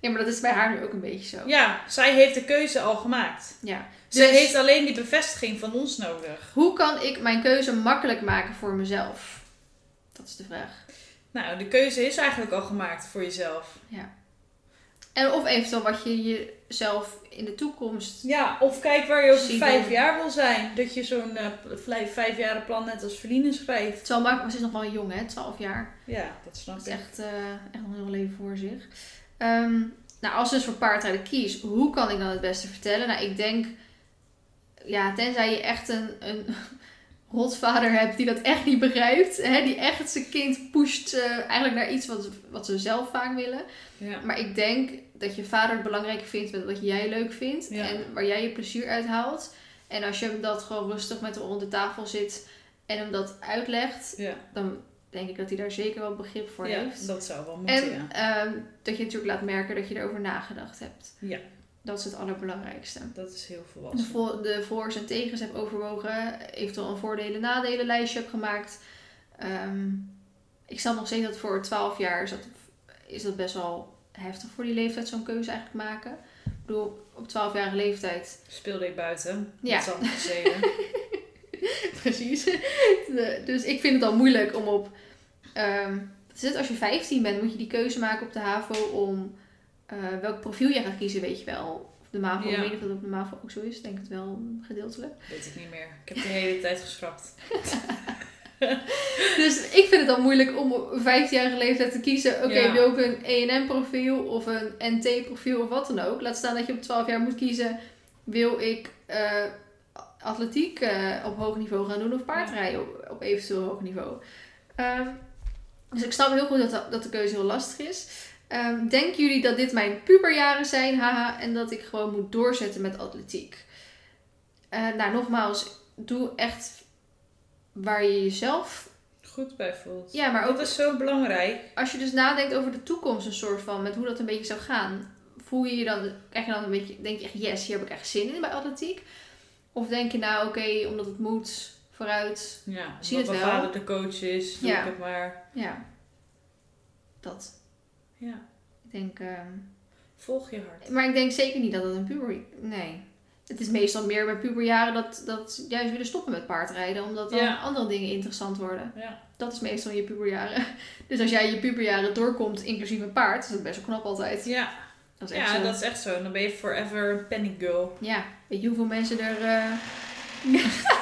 Speaker 1: ja, maar dat is bij haar nu ook een beetje zo.
Speaker 2: Ja, zij heeft de keuze al gemaakt.
Speaker 1: Ja.
Speaker 2: Ze
Speaker 1: Dus
Speaker 2: heeft alleen die bevestiging van ons nodig.
Speaker 1: hoe kan ik mijn keuze makkelijk maken voor mezelf? Dat is de vraag.
Speaker 2: Nou, de keuze is eigenlijk al gemaakt voor jezelf.
Speaker 1: En of eventueel wat je jezelf in de toekomst...
Speaker 2: Ja, of kijk waar je over vijf
Speaker 1: dan.
Speaker 2: jaar wil zijn. Dat je zo'n eh vijf, vijfjaren plan net als Verliezen schrijft.
Speaker 1: Het makkelijk, maar ze is nog wel jong hè, 12 jaar.
Speaker 2: Ja, dat snap
Speaker 1: is
Speaker 2: ik.
Speaker 1: echt, eh, echt nog een heel leven voor zich. Ehm, nou, als dus voor paardrijden kiest, hoe kan ik dan het beste vertellen? Nou, ik denk, ja, tenzij je echt een, een rotvader hebt die dat echt niet begrijpt. Hè, die echt zijn kind pusht eh, eigenlijk naar iets wat, wat ze zelf vaak willen.
Speaker 2: Ja.
Speaker 1: Maar ik denk dat je vader het belangrijk vindt met wat jij leuk vindt.
Speaker 2: Ja.
Speaker 1: En waar jij je plezier uit haalt. En als je hem dat gewoon rustig met hem rond de tafel zit en hem dat uitlegt,
Speaker 2: Ja,
Speaker 1: dan denk ik dat hij daar zeker wel begrip voor
Speaker 2: ja
Speaker 1: heeft.
Speaker 2: dat zou wel moeten,
Speaker 1: En ehm, dat je natuurlijk laat merken dat je erover nagedacht hebt.
Speaker 2: Ja.
Speaker 1: Dat is het allerbelangrijkste.
Speaker 2: Dat is heel
Speaker 1: De,
Speaker 2: volwassen.
Speaker 1: voor, de voor's en tegens heb overwogen. Eventueel een voordelen nadelen lijstje heb gemaakt. Ehm, ik snap nog steeds dat voor 12 jaar is dat, is dat best wel heftig voor die leeftijd zo'n keuze eigenlijk maken. Ik bedoel, op 12-jarige leeftijd.
Speaker 2: Speelde ik buiten.
Speaker 1: Ja.
Speaker 2: Met zandkastelen. [LAUGHS]
Speaker 1: Precies. De- dus ik vind het al moeilijk om op. is het, als je 15 bent, moet je die keuze maken op de HAVO om eh, welk profiel je gaat kiezen, weet je wel. Of de MAVO,
Speaker 2: Ja.
Speaker 1: ik weet niet of dat op de MAVO ook zo is. Ik denk het wel gedeeltelijk.
Speaker 2: Weet ik niet meer. Ik heb de hele tijd geschrapt. [LAUGHS]
Speaker 1: dus ik vind het dan moeilijk om op een 15-jarige leeftijd te kiezen. Oké,
Speaker 2: Ja.
Speaker 1: wil ik een E&M profiel of een NT profiel of wat dan ook. Laat staan dat je op 12 jaar moet kiezen. Wil ik eh, atletiek eh, op hoog niveau gaan doen of paardrijden op, op eventueel hoog niveau. Ehm, dus ik snap heel goed dat- dat de keuze heel lastig is. Ehm, denken jullie dat dit mijn puberjaren zijn? Haha, en dat ik gewoon moet doorzetten met atletiek? Eh, nou, nogmaals, doe echt waar je jezelf
Speaker 2: Goed bij voelt.
Speaker 1: ja, maar ook
Speaker 2: Dat is zo belangrijk.
Speaker 1: als je dus nadenkt over de toekomst, een soort van, met hoe dat een beetje zou gaan, voel je je dan, krijg je dan een beetje, denk je echt, yes, hier heb ik echt zin in bij atletiek? Of denk je nou, oké, omdat het moet, vooruit,
Speaker 2: Ja,
Speaker 1: Zie
Speaker 2: omdat
Speaker 1: het
Speaker 2: mijn
Speaker 1: wel.
Speaker 2: vader de coach is, doe
Speaker 1: Ja.
Speaker 2: ik het maar.
Speaker 1: ja, dat.
Speaker 2: Ja,
Speaker 1: Ik denk, ehm,
Speaker 2: volg je hart.
Speaker 1: maar ik denk zeker niet dat het een puber, nee. Het is meestal meer bij puberjaren dat, dat ze juist willen stoppen met paardrijden, omdat dan
Speaker 2: Ja.
Speaker 1: andere dingen interessant worden.
Speaker 2: Ja.
Speaker 1: Dat is meestal je puberjaren. [LAUGHS] Dus als jij je puberjaren doorkomt, inclusief een paard, is dat best wel knap altijd.
Speaker 2: Ja,
Speaker 1: Dat is echt
Speaker 2: ja
Speaker 1: zo.
Speaker 2: dat is echt zo. Dan ben je forever een penny girl.
Speaker 1: Ja, weet je hoeveel mensen er. eh [LAUGHS]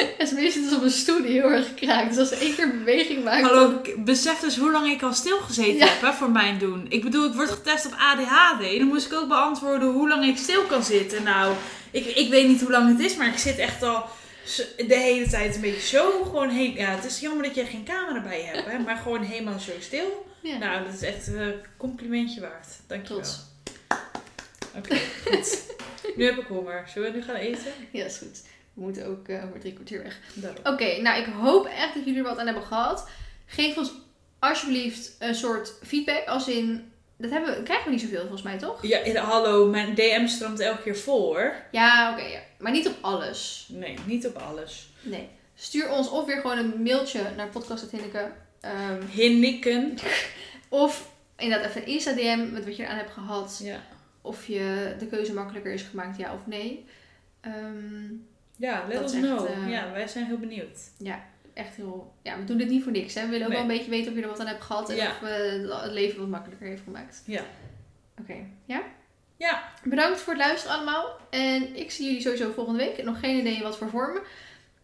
Speaker 1: [LAUGHS] en ze dus op een stoel die heel erg kraakt. Dus als ze één keer beweging maakt.
Speaker 2: Hallo, besef dus hoe lang ik al stilgezeten
Speaker 1: Ja.
Speaker 2: heb hè, voor mijn doen. Ik bedoel, ik word getest op ADHD. Dan moest ik ook beantwoorden hoe lang ik stil kan zitten. Nou, ik, ik weet niet hoe lang het is, maar ik zit echt al de hele tijd een beetje zo gewoon heen. Ja, het is jammer dat je geen camera bij je hebt, hè, maar gewoon helemaal zo stil.
Speaker 1: Ja,
Speaker 2: Nou, dat is echt een complimentje waard. Dankjewel.
Speaker 1: trots.
Speaker 2: Oké, goed. Nu heb ik honger. Zullen we nu gaan eten?
Speaker 1: Ja, is goed. We moeten ook eh, over drie kwartier weg. Oké, nou ik hoop echt dat jullie er wat aan hebben gehad. Geef ons alsjeblieft een soort feedback. Als in. Dat hebben we, krijgen we niet zoveel volgens mij, toch?
Speaker 2: Ja, eh, hallo, mijn DM stroomt elke keer vol hoor.
Speaker 1: Ja, oké. ja. Maar niet op alles.
Speaker 2: Nee, niet op alles.
Speaker 1: Nee. Stuur ons of weer gewoon een mailtje naar podcast.hinneke. ehm
Speaker 2: Hinniken. [LAUGHS]
Speaker 1: of inderdaad even een Insta-DM met wat je eraan hebt gehad.
Speaker 2: Ja.
Speaker 1: Of je de keuze makkelijker is gemaakt, ja of nee. Ehm,
Speaker 2: Ja, let
Speaker 1: Dat
Speaker 2: us
Speaker 1: echt,
Speaker 2: know.
Speaker 1: eh,
Speaker 2: Ja, wij zijn heel benieuwd.
Speaker 1: ja, echt heel... Ja, we doen dit niet voor niks. Hè? We willen ook wel een beetje weten of je er wat aan hebt gehad. En
Speaker 2: Ja.
Speaker 1: of we het leven wat makkelijker heeft gemaakt.
Speaker 2: Ja.
Speaker 1: Oké, ja?
Speaker 2: Ja.
Speaker 1: Bedankt voor het luisteren allemaal. En ik zie jullie sowieso volgende week. Nog geen idee wat voor vormen.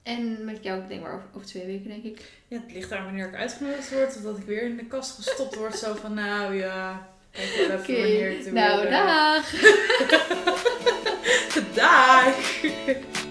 Speaker 1: En met jou, ik denk maar over, over twee weken, denk ik.
Speaker 2: ja, het ligt aan wanneer ik uitgenodigd word. Of dat ik weer in de kast gestopt word. Zo van, nou ja, kijk wel even wanneer het
Speaker 1: nou,
Speaker 2: eh,
Speaker 1: dag! [LAUGHS] [LAUGHS]
Speaker 2: Dag! [LAUGHS]